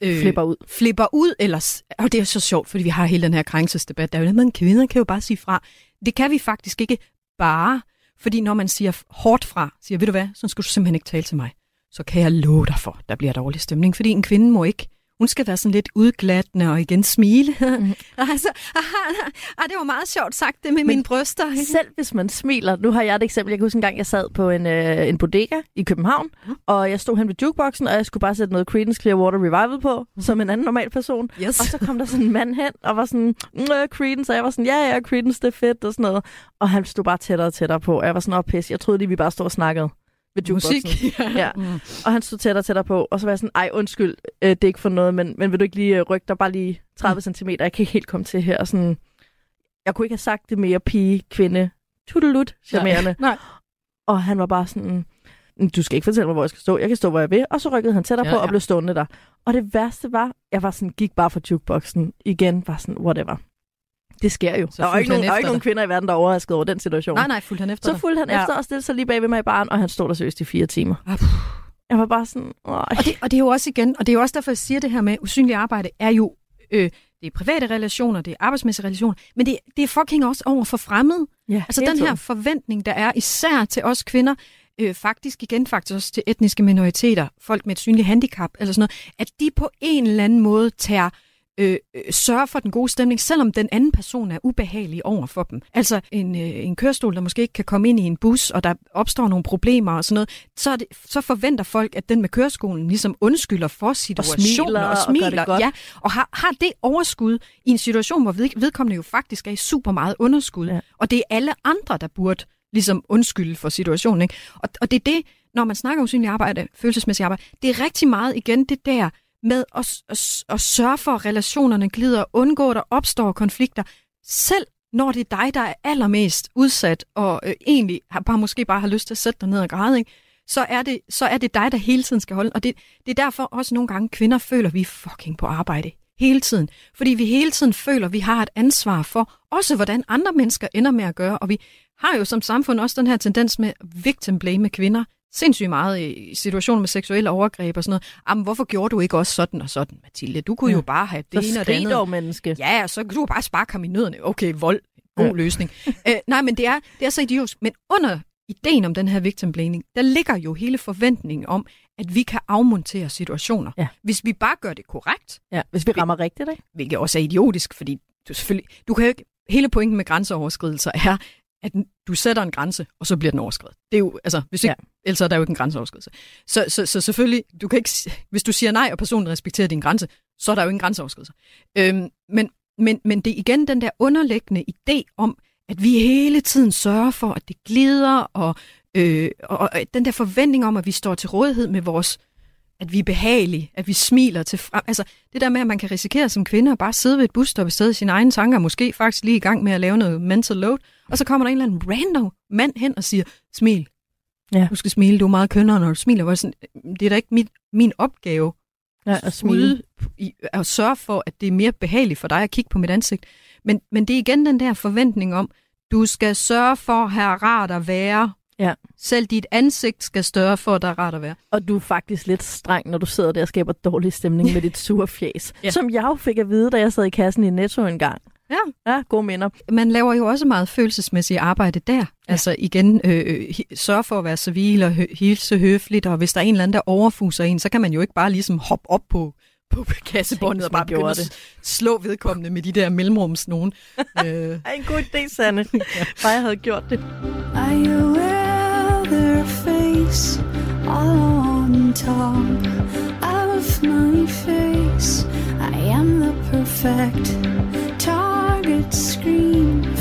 S4: øh,
S3: Flipper ud.
S4: flipper ud, eller, og det er så sjovt, fordi vi har hele den her krænkelsesdebat, der er jo noget, man kvinder kan jo bare sige fra. Det kan vi faktisk ikke bare, fordi når man siger hårdt fra, siger, ved du hvad, så skal du simpelthen ikke tale til mig, så kan jeg love dig for, der bliver dårlig stemning, fordi en kvinde må ikke hun skal være sådan lidt udglattende og igen smile. Mm. [LAUGHS] altså, aha, ah, det var meget sjovt sagt, det med
S3: Men
S4: mine bryster. [LAUGHS]
S3: Selv hvis man smiler. Nu har jeg et eksempel. Jeg kan huske en gang, jeg sad på en, øh, en bodega i København, og jeg stod hen ved jukeboxen, og jeg skulle bare sætte noget Creedence Clearwater Revival på, som en anden normal person.
S4: Yes.
S3: Og så kom der sådan en mand hen, og var sådan, øh, Creedence, og jeg var sådan, ja, ja, Creedence, det er fedt, og sådan noget. Og han stod bare tættere og tættere på, og jeg var sådan, åh, pis, jeg troede lige, vi bare stod og snakkede ved jukeboxen.
S4: Musik. [LAUGHS]
S3: Ja.
S4: Mm.
S3: Og han stod tættere og tættere på, og så var jeg sådan, ej, undskyld, øh, det er ikke for noget, men, men vil du ikke lige øh, rykke dig bare lige 30 mm. cm? Jeg kan ikke helt komme til her. Og sådan, jeg kunne ikke have sagt det mere pige, kvinde, tudelut, charmerende. [LAUGHS]
S4: Nej.
S3: Og han var bare sådan, "Mm, du skal ikke fortælle mig, hvor jeg skal stå. Jeg kan stå, hvor jeg vil. Og så rykkede han tættere
S4: Ja,
S3: ja, på og
S4: ja.
S3: blev stående der. Og det værste var, jeg var sådan, gik bare for jukeboxen igen, var sådan, whatever. Det sker jo.
S4: Så
S3: der var ikke nogen, der var ikke nogen
S4: dig.
S3: kvinder i verden, der er overrasket over den situation.
S4: Nej, nej, fulgte han efter
S3: Så
S4: dig?
S3: fulgte han
S4: Ja.
S3: efter og stillede sig lige bag ved mig i baren, og han stod der seriøst i fire timer.
S4: Ah,
S3: Jeg var bare sådan.
S4: Og det, og det er jo også igen, og det er jo også derfor, jeg siger det her med, usynligt arbejde er jo, øh, det er private relationer, det er arbejdsmæssige relationer, men det, det er fucking også over for fremmede.
S3: Ja,
S4: Altså den her forventning, der er især til os kvinder, øh, faktisk igen faktisk også til etniske minoriteter, folk med et synligt handicap, eller sådan noget, at de på en eller anden måde tager øh, øh, sørger for den gode stemning, selvom den anden person er ubehagelig over for dem. Altså en, øh, en kørestol, der måske ikke kan komme ind i en bus, og der opstår nogle problemer og sådan noget, så, er det, så forventer folk, at den med køreskolen ligesom undskylder for situationen
S3: smiler
S4: og
S3: og gør
S4: smiler.
S3: det godt.
S4: Ja, og har, har det overskud i en situation, hvor ved, vedkommende jo faktisk er i super meget underskud, ja. og det er alle andre, der burde ligesom undskylde for situationen. Ikke? Og, og det er det, når man snakker om usynligt arbejde, følelsesmæssigt arbejde, det er rigtig meget igen det der med at, at, at sørge for, at relationerne glider, og undgå, at der opstår konflikter, selv når det er dig, der er allermest udsat, og øh, egentlig har, bare måske bare har lyst til at sætte dig ned og græde, ikke? Så, er det, så er det dig, der hele tiden skal holde. Og det, det er derfor også nogle gange, kvinder føler, at vi er fucking på arbejde hele tiden. Fordi vi hele tiden føler, at vi har et ansvar for også, hvordan andre mennesker ender med at gøre. Og vi har jo som samfund også den her tendens med victim blame kvinder sindssygt meget i situationer med seksuelle overgreb og sådan noget. Jamen, hvorfor gjorde du ikke også sådan og sådan, Mathilde? Du kunne
S3: Ja.
S4: jo bare have det
S3: Så
S4: ene og det andet.
S3: dog, menneske.
S4: Ja, så kan du bare sparke ham i nødderne. Okay, vold. God
S3: Ja.
S4: løsning. [LAUGHS] Æ, nej, men det er, det er så idiotisk. Men under ideen om den her victim blaming, der ligger jo hele forventningen om, at vi kan afmontere situationer.
S3: Ja.
S4: Hvis vi bare gør det korrekt,
S3: Ja, hvis vi rammer rigtigt, ikke?
S4: hvilket også er idiotisk, fordi du selvfølgelig, du kan jo ikke, hele pointen med grænseoverskridelser er, at du sætter en grænse, og så bliver den overskrevet. Det er jo, altså, hvis ikke, ja ellers er der jo ikke en grænseoverskridelse. Så, så, så selvfølgelig, du kan ikke, hvis du siger nej, og personen respekterer din grænse, så er der jo ingen grænseoverskridelse. Øhm, men, men, men det er igen den der underliggende idé om, at vi hele tiden sørger for, at det glider, og, øh, og, og den der forventning om, at vi står til rådighed med vores at vi er behagelige, at vi smiler til frem. Altså det der med, at man kan risikere som kvinde at bare sidde ved et busstop i stedet i sine egne tanker, måske faktisk lige i gang med at lave noget mental load, og så kommer der en eller anden random mand hen og siger, smil.
S3: Ja.
S4: Du skal smile, du er meget kønnere, når du smiler. Hvor jeg sådan, det er da ikke mit, min opgave
S3: Ja, at smile.
S4: i, at sørge for, at det er mere behageligt for dig at kigge på mit ansigt. Men, men det er igen den der forventning om, du skal sørge for at have rart at være,
S3: Ja.
S4: Selv dit ansigt skal større for, at der er rart at være.
S3: Og du er faktisk lidt streng, når du sidder der og skaber dårlig stemning med [LAUGHS] dit sure fjes.
S4: Ja.
S3: Som jeg jo fik at vide, da jeg sad i kassen i Netto en gang.
S4: Ja.
S3: Ja, gode minder.
S4: Man laver jo også meget følelsesmæssigt arbejde der. Ja. Altså igen, øh, øh, sørge for at være civil og hilse høfligt, og hvis der er en eller anden, der overfuser en, så kan man jo ikke bare ligesom hoppe op på, på kassebåndet og bare begynde at slå vedkommende med de der mellemrums nogen. [LAUGHS] øh,
S3: en god idé, Sanne. [LAUGHS] Bare jeg havde gjort det.
S6: I wear their face on top of my face. I am the perfect scream.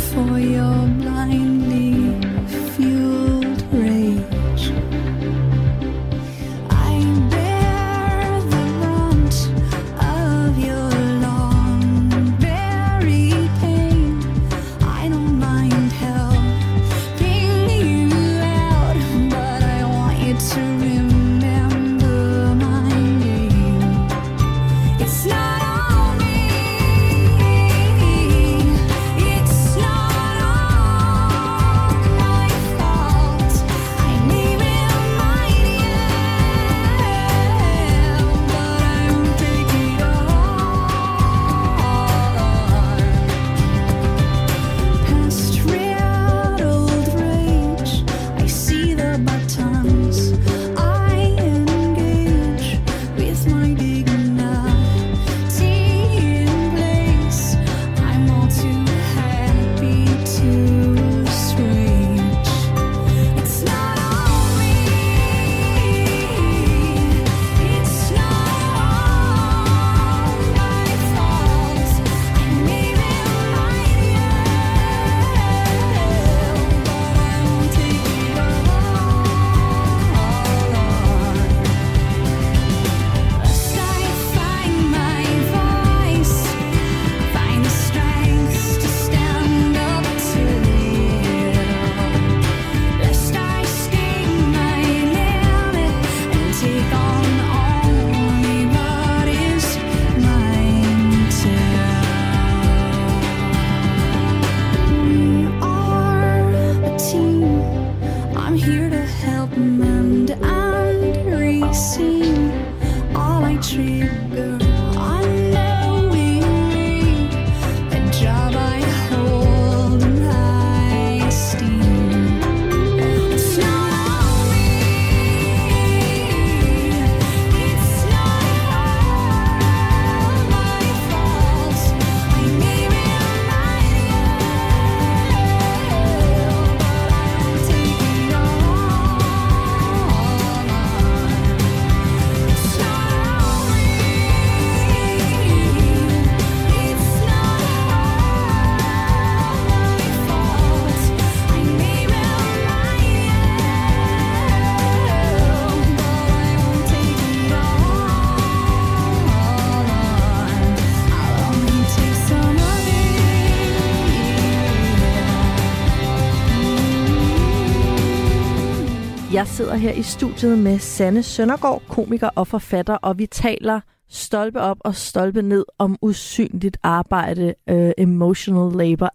S3: Jeg sidder her i studiet med Sanne Søndergaard, komiker og forfatter, og vi taler stolpe op og stolpe ned om usynligt arbejde, øh, emotional labor.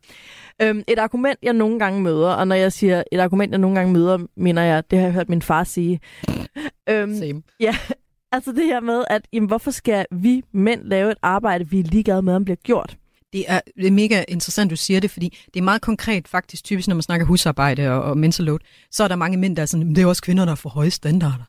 S3: Øhm, et argument, jeg nogle gange møder, og når jeg siger et argument, jeg nogle gange møder, mener jeg, det har jeg hørt min far sige. [LAUGHS] øhm,
S4: same.
S3: altså det her med, at jamen, hvorfor skal vi mænd lave et arbejde, vi er ligeglade med, om bliver gjort?
S4: Det er, det er mega interessant, du siger det, fordi det er meget konkret faktisk, typisk når man snakker husarbejde og, og mental load, så er der mange mænd, der er sådan, "Men det er også kvinder, der får høje standarder.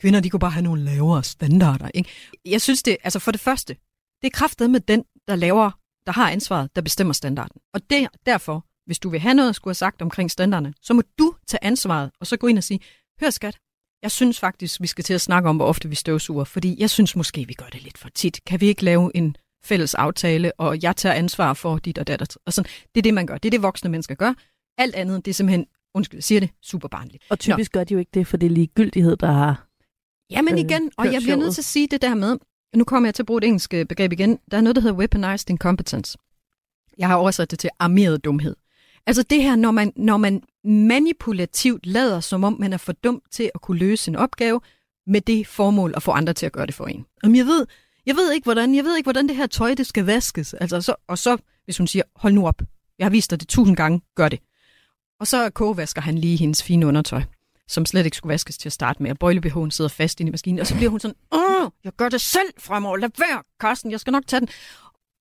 S4: Kvinder, de kunne bare have nogle lavere standarder. Ikke? Jeg synes det, altså for det første, det er kraftet med den, der laver, der har ansvaret, der bestemmer standarden. Og det, derfor, hvis du vil have noget at skulle have sagt omkring standarderne, så må du tage ansvaret, og så gå ind og sige, hør skat, jeg synes faktisk, vi skal til at snakke om, hvor ofte vi støvsuger, fordi jeg synes måske, vi gør det lidt for tit. Kan vi ikke lave en fælles aftale, og jeg tager ansvar for dit og datter. Og sådan. Det er det, man gør. Det er det, voksne mennesker gør. Alt andet, det er simpelthen, undskyld, jeg siger det, super barnligt.
S3: Og typisk Nå. gør de jo ikke det, for det er ligegyldighed, der har...
S4: Jamen
S3: øh,
S4: igen, og jeg bliver nødt til at sige det der med, nu kommer jeg til at bruge et engelsk øh, begreb igen, der er noget, der hedder weaponized incompetence. Jeg har oversat det til armeret dumhed. Altså det her, når man, når man manipulativt lader, som om man er for dum til at kunne løse en opgave, med det formål at få andre til at gøre det for en. Jamen jeg ved, jeg ved ikke, hvordan, jeg ved ikke, hvordan det her tøj, det skal vaskes. Altså, så, og så, hvis hun siger, hold nu op, jeg har vist dig det tusind gange, gør det. Og så kogevasker han lige hendes fine undertøj, som slet ikke skulle vaskes til at starte med. Og bøjlebehåen sidder fast inde i maskinen. Og så bliver hun sådan, åh, jeg gør det selv fremover. Lad være, Carsten, jeg skal nok tage den.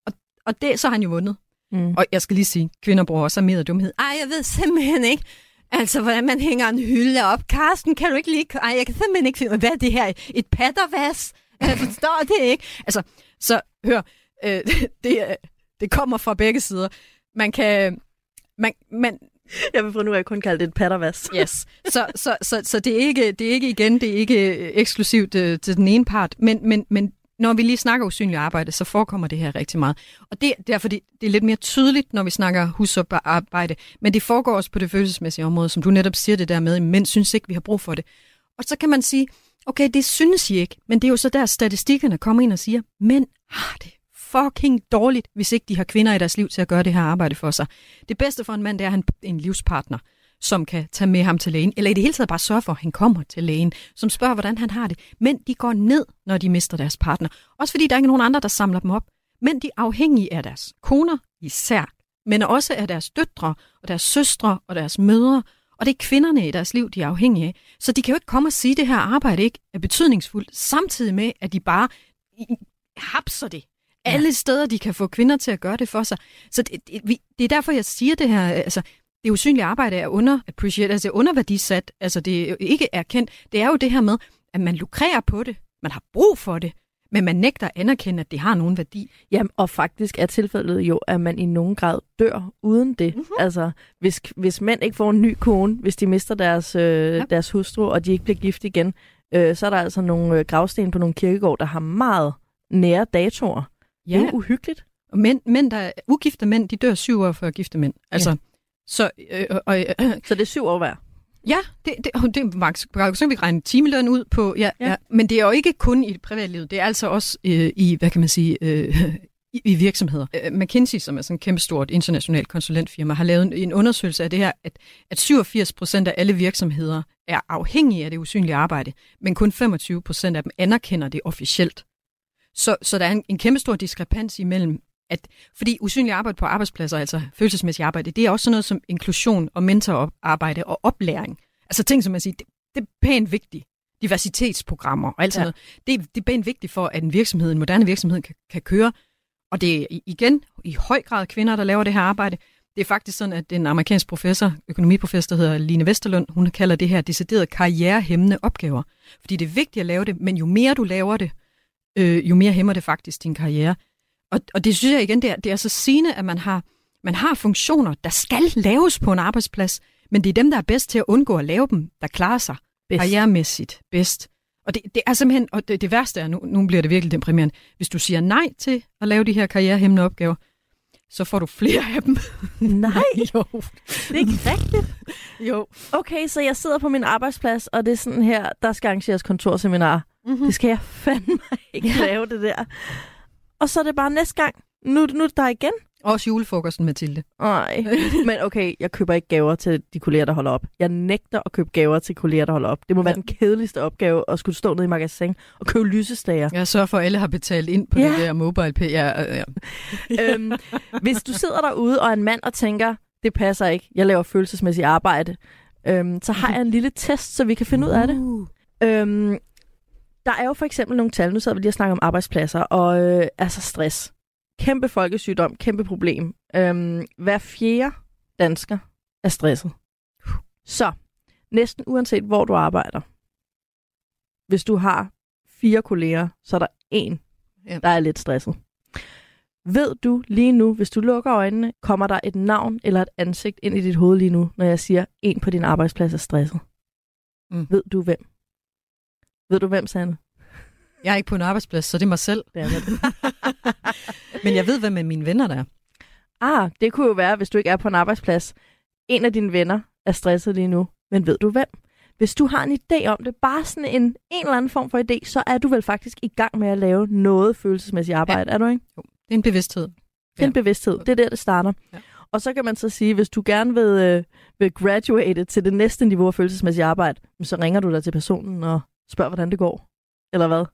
S4: Og, og det, så har han jo vundet.
S3: Mm.
S4: Og jeg skal lige sige, kvinder bruger også mere dumhed. Ej, jeg ved simpelthen ikke, altså, hvordan man hænger en hylde op. Karsten, kan du ikke lige... Ej, jeg kan simpelthen ikke finde hvad er det her? Et pattervas? [LAUGHS] Jeg forstår det ikke. Altså, så hør, øh, [LAUGHS] det, er- det kommer fra begge sider. Man kan... Man, man,
S3: Jeg vil fra nu af kun kalde det et pattervas. [LAUGHS]
S4: Yes. Så, så, så, så det, er ikke, det er ikke igen, det er ikke øh, eksklusivt øh, til den ene part, men, men, men når vi lige snakker usynligt arbejde, så forekommer det her rigtig meget. Og det er derfor, det, det er lidt mere tydeligt, når vi snakker husarbejde, men det foregår også på det følelsesmæssige område, som du netop siger det der med, mænd synes ikke, vi har brug for det. Og så kan man sige, okay, det synes I ikke, men det er jo så der, statistikkerne kommer ind og siger, mænd har det fucking dårligt, hvis ikke de har kvinder i deres liv til at gøre det her arbejde for sig. Det bedste for en mand, det er, at han en livspartner, som kan tage med ham til lægen, eller i det hele taget bare sørge for, at han kommer til lægen, som spørger, hvordan han har det. Men de går ned, når de mister deres partner. Også fordi der er ikke nogen andre, der samler dem op. Men de er afhængige af deres koner især, men også af deres døtre og deres søstre og deres mødre. Og det er kvinderne i deres liv, de er afhængige af. Så de kan jo ikke komme og sige, at det her arbejde ikke er betydningsfuldt, samtidig med, at de bare hapser det alle steder, de kan få kvinder til at gøre det for sig. Så det, det, vi- det er derfor, jeg siger det her. Altså, det usynlige arbejde er under appreciated, altså underværdisat. Altså, det er jo ikke erkendt. Det er jo det her med, at man lukrerer på det. Man har brug for det. Men man nægter at anerkende, at det har nogen værdi.
S3: Jamen, og faktisk er tilfældet jo, at man i nogen grad dør uden det. Mm-hmm. Altså, hvis, hvis mænd ikke får en ny kone, hvis de mister deres, øh, ja. Deres hustru, og de ikke bliver gift igen, øh, så er der altså nogle øh, gravsten på nogle kirkegård, der har meget nære datoer. Ja. Det er jo uhyggeligt.
S4: Og mænd, mænd, der er ugifte mænd, de dør syv år før gifte mænd. Altså, ja. så, øh, og, øh,
S3: Så det er syv år hver.
S4: Ja, det, det, det er max. Så kan vi regne timeløn ud på. Ja,
S3: Ja.
S4: ja. men det er jo ikke kun i privatlivet. Det er altså også øh, i, hvad kan man sige, øh, [LAUGHS] i, i virksomheder. Øh, McKinsey, som er sådan et kæmpestort internationalt konsulentfirma, har lavet en, en undersøgelse af det her, at, at 87 procent af alle virksomheder er afhængige af det usynlige arbejde, men kun 25 procent af dem anerkender det officielt. Så, så der er en, en kæmpestor diskrepans imellem, at, fordi usynligt arbejde på arbejdspladser, altså følelsesmæssigt arbejde, det er også sådan noget som inklusion og mentorarbejde og oplæring. Altså ting, som man siger, det, det er pænt vigtigt. Diversitetsprogrammer og alt sådan
S3: Ja.
S4: noget. Det, det er pænt vigtigt for, at en virksomhed, en moderne virksomhed kan, kan køre. Og det er igen i høj grad kvinder, der laver det her arbejde. Det er faktisk sådan, at en amerikansk professor, økonomiprofessor, der hedder Line Vesterlund, hun kalder det her decideret karrierehæmmende opgaver. Fordi det er vigtigt at lave det, men jo mere du laver det, øh, jo mere hæmmer det faktisk din karriere. Og, og det synes jeg igen, det er, det er så sigende, at man har, man har funktioner, der skal laves på en arbejdsplads, men det er dem, der er bedst til at undgå at lave dem, der klarer sig
S3: Bedst.
S4: karrieremæssigt bedst. Og det, det er simpelthen, og det, det værste er, nu, nu bliver det virkelig deprimerende, hvis du siger nej til at lave de her karrierehæmmende opgaver, så får du flere af dem.
S3: Nej, [LAUGHS]
S4: jo.
S3: det er ikke rigtigt.
S4: jo.
S3: Okay, så jeg sidder på min arbejdsplads, og det er sådan her, der skal arrangeres kontorseminar.
S4: Mm-hmm.
S3: Det skal jeg fandme ikke ja. lave, det der. Og så er det bare næste gang. Nu, nu er det der igen.
S4: Også julefrokosten, Mathilde.
S3: Nej, [LAUGHS] men okay, jeg køber ikke gaver til de kolleger, der holder op. Jeg nægter at købe gaver til kolleger, der holder op. Det må ja. være den kedeligste opgave at skulle stå nede i magasin og købe lysestager.
S4: Jeg sørger for, at alle har betalt ind på
S3: Ja.
S4: det der mobile pay. Ja, ja, [LAUGHS]
S3: øhm, hvis du sidder derude og er en mand og tænker, det passer ikke, jeg laver følelsesmæssigt arbejde, øhm, så har [LAUGHS] jeg en lille test, så vi kan finde ud af det.
S4: Uh.
S3: Øhm, der er jo for eksempel nogle tal, nu sidder vi lige og snakker om arbejdspladser, og øh, altså stress. Kæmpe folkesygdom, kæmpe problem. Øhm, hver fjerde dansker er stresset. Så, næsten uanset hvor du arbejder, hvis du har fire kolleger, så er der en,
S4: Ja.
S3: der er lidt stresset. Ved du lige nu, hvis du lukker øjnene, kommer der et navn eller et ansigt ind i dit hoved lige nu, når jeg siger, en på din arbejdsplads er stresset?
S4: Mm.
S3: Ved du hvem? Ved du hvem, Sanne?
S4: Jeg er ikke på en arbejdsplads, så det er mig selv.
S3: Det er det. [LAUGHS]
S4: Men jeg ved, hvem af mine venner der er.
S3: ah, det kunne jo være, hvis du ikke er på en arbejdsplads. En af dine venner er stresset lige nu, men ved du hvem? Hvis du har en idé om det, bare sådan en, en eller anden form for idé, så er du vel faktisk i gang med at lave noget følelsesmæssigt arbejde, ja. er du ikke?
S4: Det er en bevidsthed.
S3: Det er en
S4: Ja.
S3: bevidsthed. Det er der, det starter.
S4: Ja.
S3: Og så kan man så sige, hvis du gerne vil, øh, vil graduate til det næste niveau af følelsesmæssigt arbejde, så ringer du der til personen og spørger, hvordan det går. Eller hvad?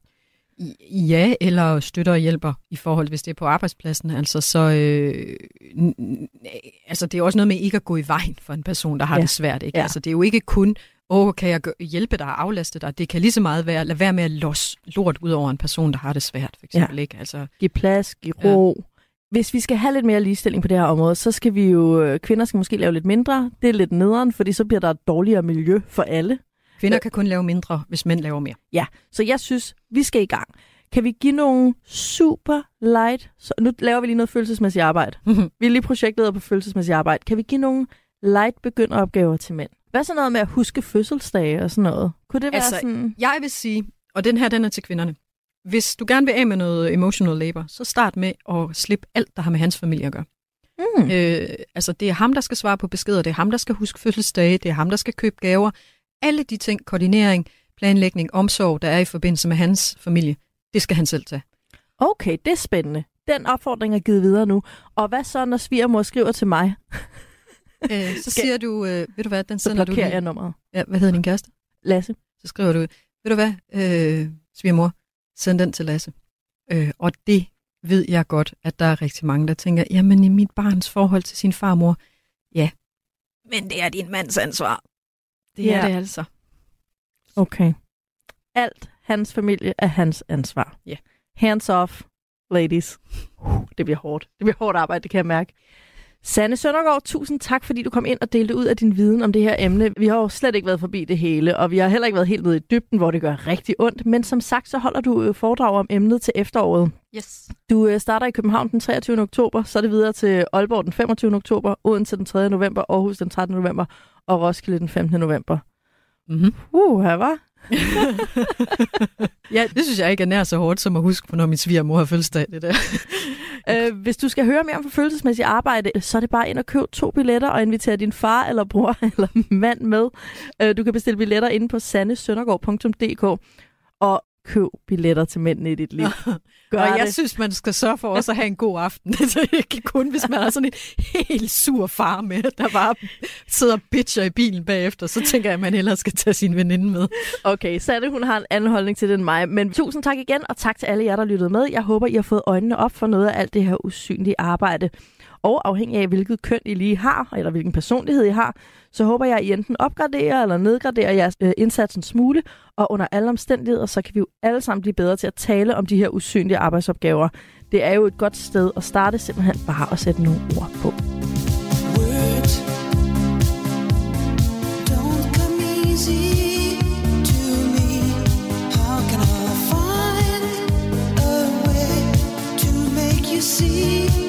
S4: Ja, eller støtter og hjælper i forhold, hvis det er på arbejdspladsen. Altså, så, øh, altså, det er også noget med ikke at gå i vejen for en person, der har
S3: Ja.
S4: det svært. Ikke?
S3: Ja.
S4: Altså, det er jo ikke kun, åh, kan jeg hjælpe dig og aflaste dig? Det kan lige så meget være, lad være med at losse lort ud over en person, der har det svært, for eksempel. Ja. Ikke? Altså,
S3: Giv plads, giv ro. Ja. Hvis vi skal have lidt mere ligestilling på det her område, så skal vi jo, øh, kvinder skal måske lave lidt mindre. Det er lidt nederen, fordi så bliver der et dårligere miljø for alle.
S4: Kvinder kan kun lave mindre, hvis mænd laver mere.
S3: Ja, så jeg synes, vi skal i gang. Kan vi give nogle super light... Så nu laver vi lige noget følelsesmæssigt arbejde. [LAUGHS] Vi er lige projektleder på følelsesmæssigt arbejde. Kan vi give nogle light begynderopgaver til mænd? Hvad så noget med at huske fødselsdage og sådan noget? Kunne det være
S4: Altså,
S3: sådan...
S4: Jeg vil sige, og den her, den er til kvinderne. Hvis du gerne vil af med noget emotional labor, så start med at slippe alt, der har med hans familie at gøre.
S3: Mm.
S4: Øh, altså, det er ham, der skal svare på beskeder, det er ham, der skal huske fødselsdage, det er ham, der skal købe gaver. Alle de ting, koordinering, planlægning, omsorg, der er i forbindelse med hans familie, det skal han selv tage.
S3: Okay, det er spændende. Den opfordring er givet videre nu. Og hvad så, når svigermor skriver til mig?
S4: Øh, så siger du, øh, ved du hvad, den
S3: Så
S4: sender du
S3: blokerer
S4: lige.
S3: jeg nummeret.
S4: Ja, hvad hedder din kæreste?
S3: Lasse.
S4: Så skriver du, ved du hvad, øh, svigermor, send den til Lasse. Øh, og det ved jeg godt, at der er rigtig mange, der tænker, jamen i mit barns forhold til sin farmor, ja, men det er din mands ansvar. Det
S3: Ja.
S4: er det altså.
S3: Okay. Alt hans familie er hans ansvar.
S4: Ja.
S3: Hands off, ladies. Det bliver hårdt. Det bliver hårdt arbejde, det kan jeg mærke. Sanne Søndergaard, tusind tak, fordi du kom ind og delte ud af din viden om det her emne. Vi har jo slet ikke været forbi det hele, og vi har heller ikke været helt nede i dybden, hvor det gør rigtig ondt. Men som sagt, så holder du øh, foredrag om emnet til efteråret.
S4: Yes.
S3: Du øh, starter i København den 23. oktober, så er det videre til Aalborg den 25. oktober, Odense den 3. november, Aarhus den 13. november og Roskilde den 15. november.
S4: Mm-hmm.
S3: Uh, her var. [LAUGHS]
S4: ja, det synes jeg ikke er nær så hårdt, som at huske når min svigermor har fødselsdag, det der.
S3: Øh, hvis du skal høre mere om følelsesmæssigt arbejde, så er det bare ind og køb to billetter og invitere din far eller bror [LAUGHS] eller mand med. Øh, du kan bestille billetter inde på sannesøndergaard.dk og køb billetter til mændene i dit liv. [LAUGHS] Gør
S4: og jeg
S3: det.
S4: synes, man skal sørge for også at have en god aften. [LAUGHS] Det er ikke kun, hvis man har sådan en helt sur far med, der bare sidder og bitcher i bilen bagefter, så tænker jeg, at man hellere skal tage sin veninde med.
S3: Okay, Sanne, hun har en anden holdning til det end mig. Men tusind tak igen, og tak til alle jer, der lyttede med. Jeg håber, I har fået øjnene op for noget af alt det her usynlige arbejde. Og afhængig af, hvilket køn I lige har, eller hvilken personlighed I har, så håber jeg, at I enten opgraderer eller nedgraderer jeres øh, indsats en smule. Og under alle omstændigheder, så kan vi jo alle sammen blive bedre til at tale om de her usynlige arbejdsopgaver. Det er jo et godt sted at starte simpelthen bare at sætte nogle ord på.
S7: Words see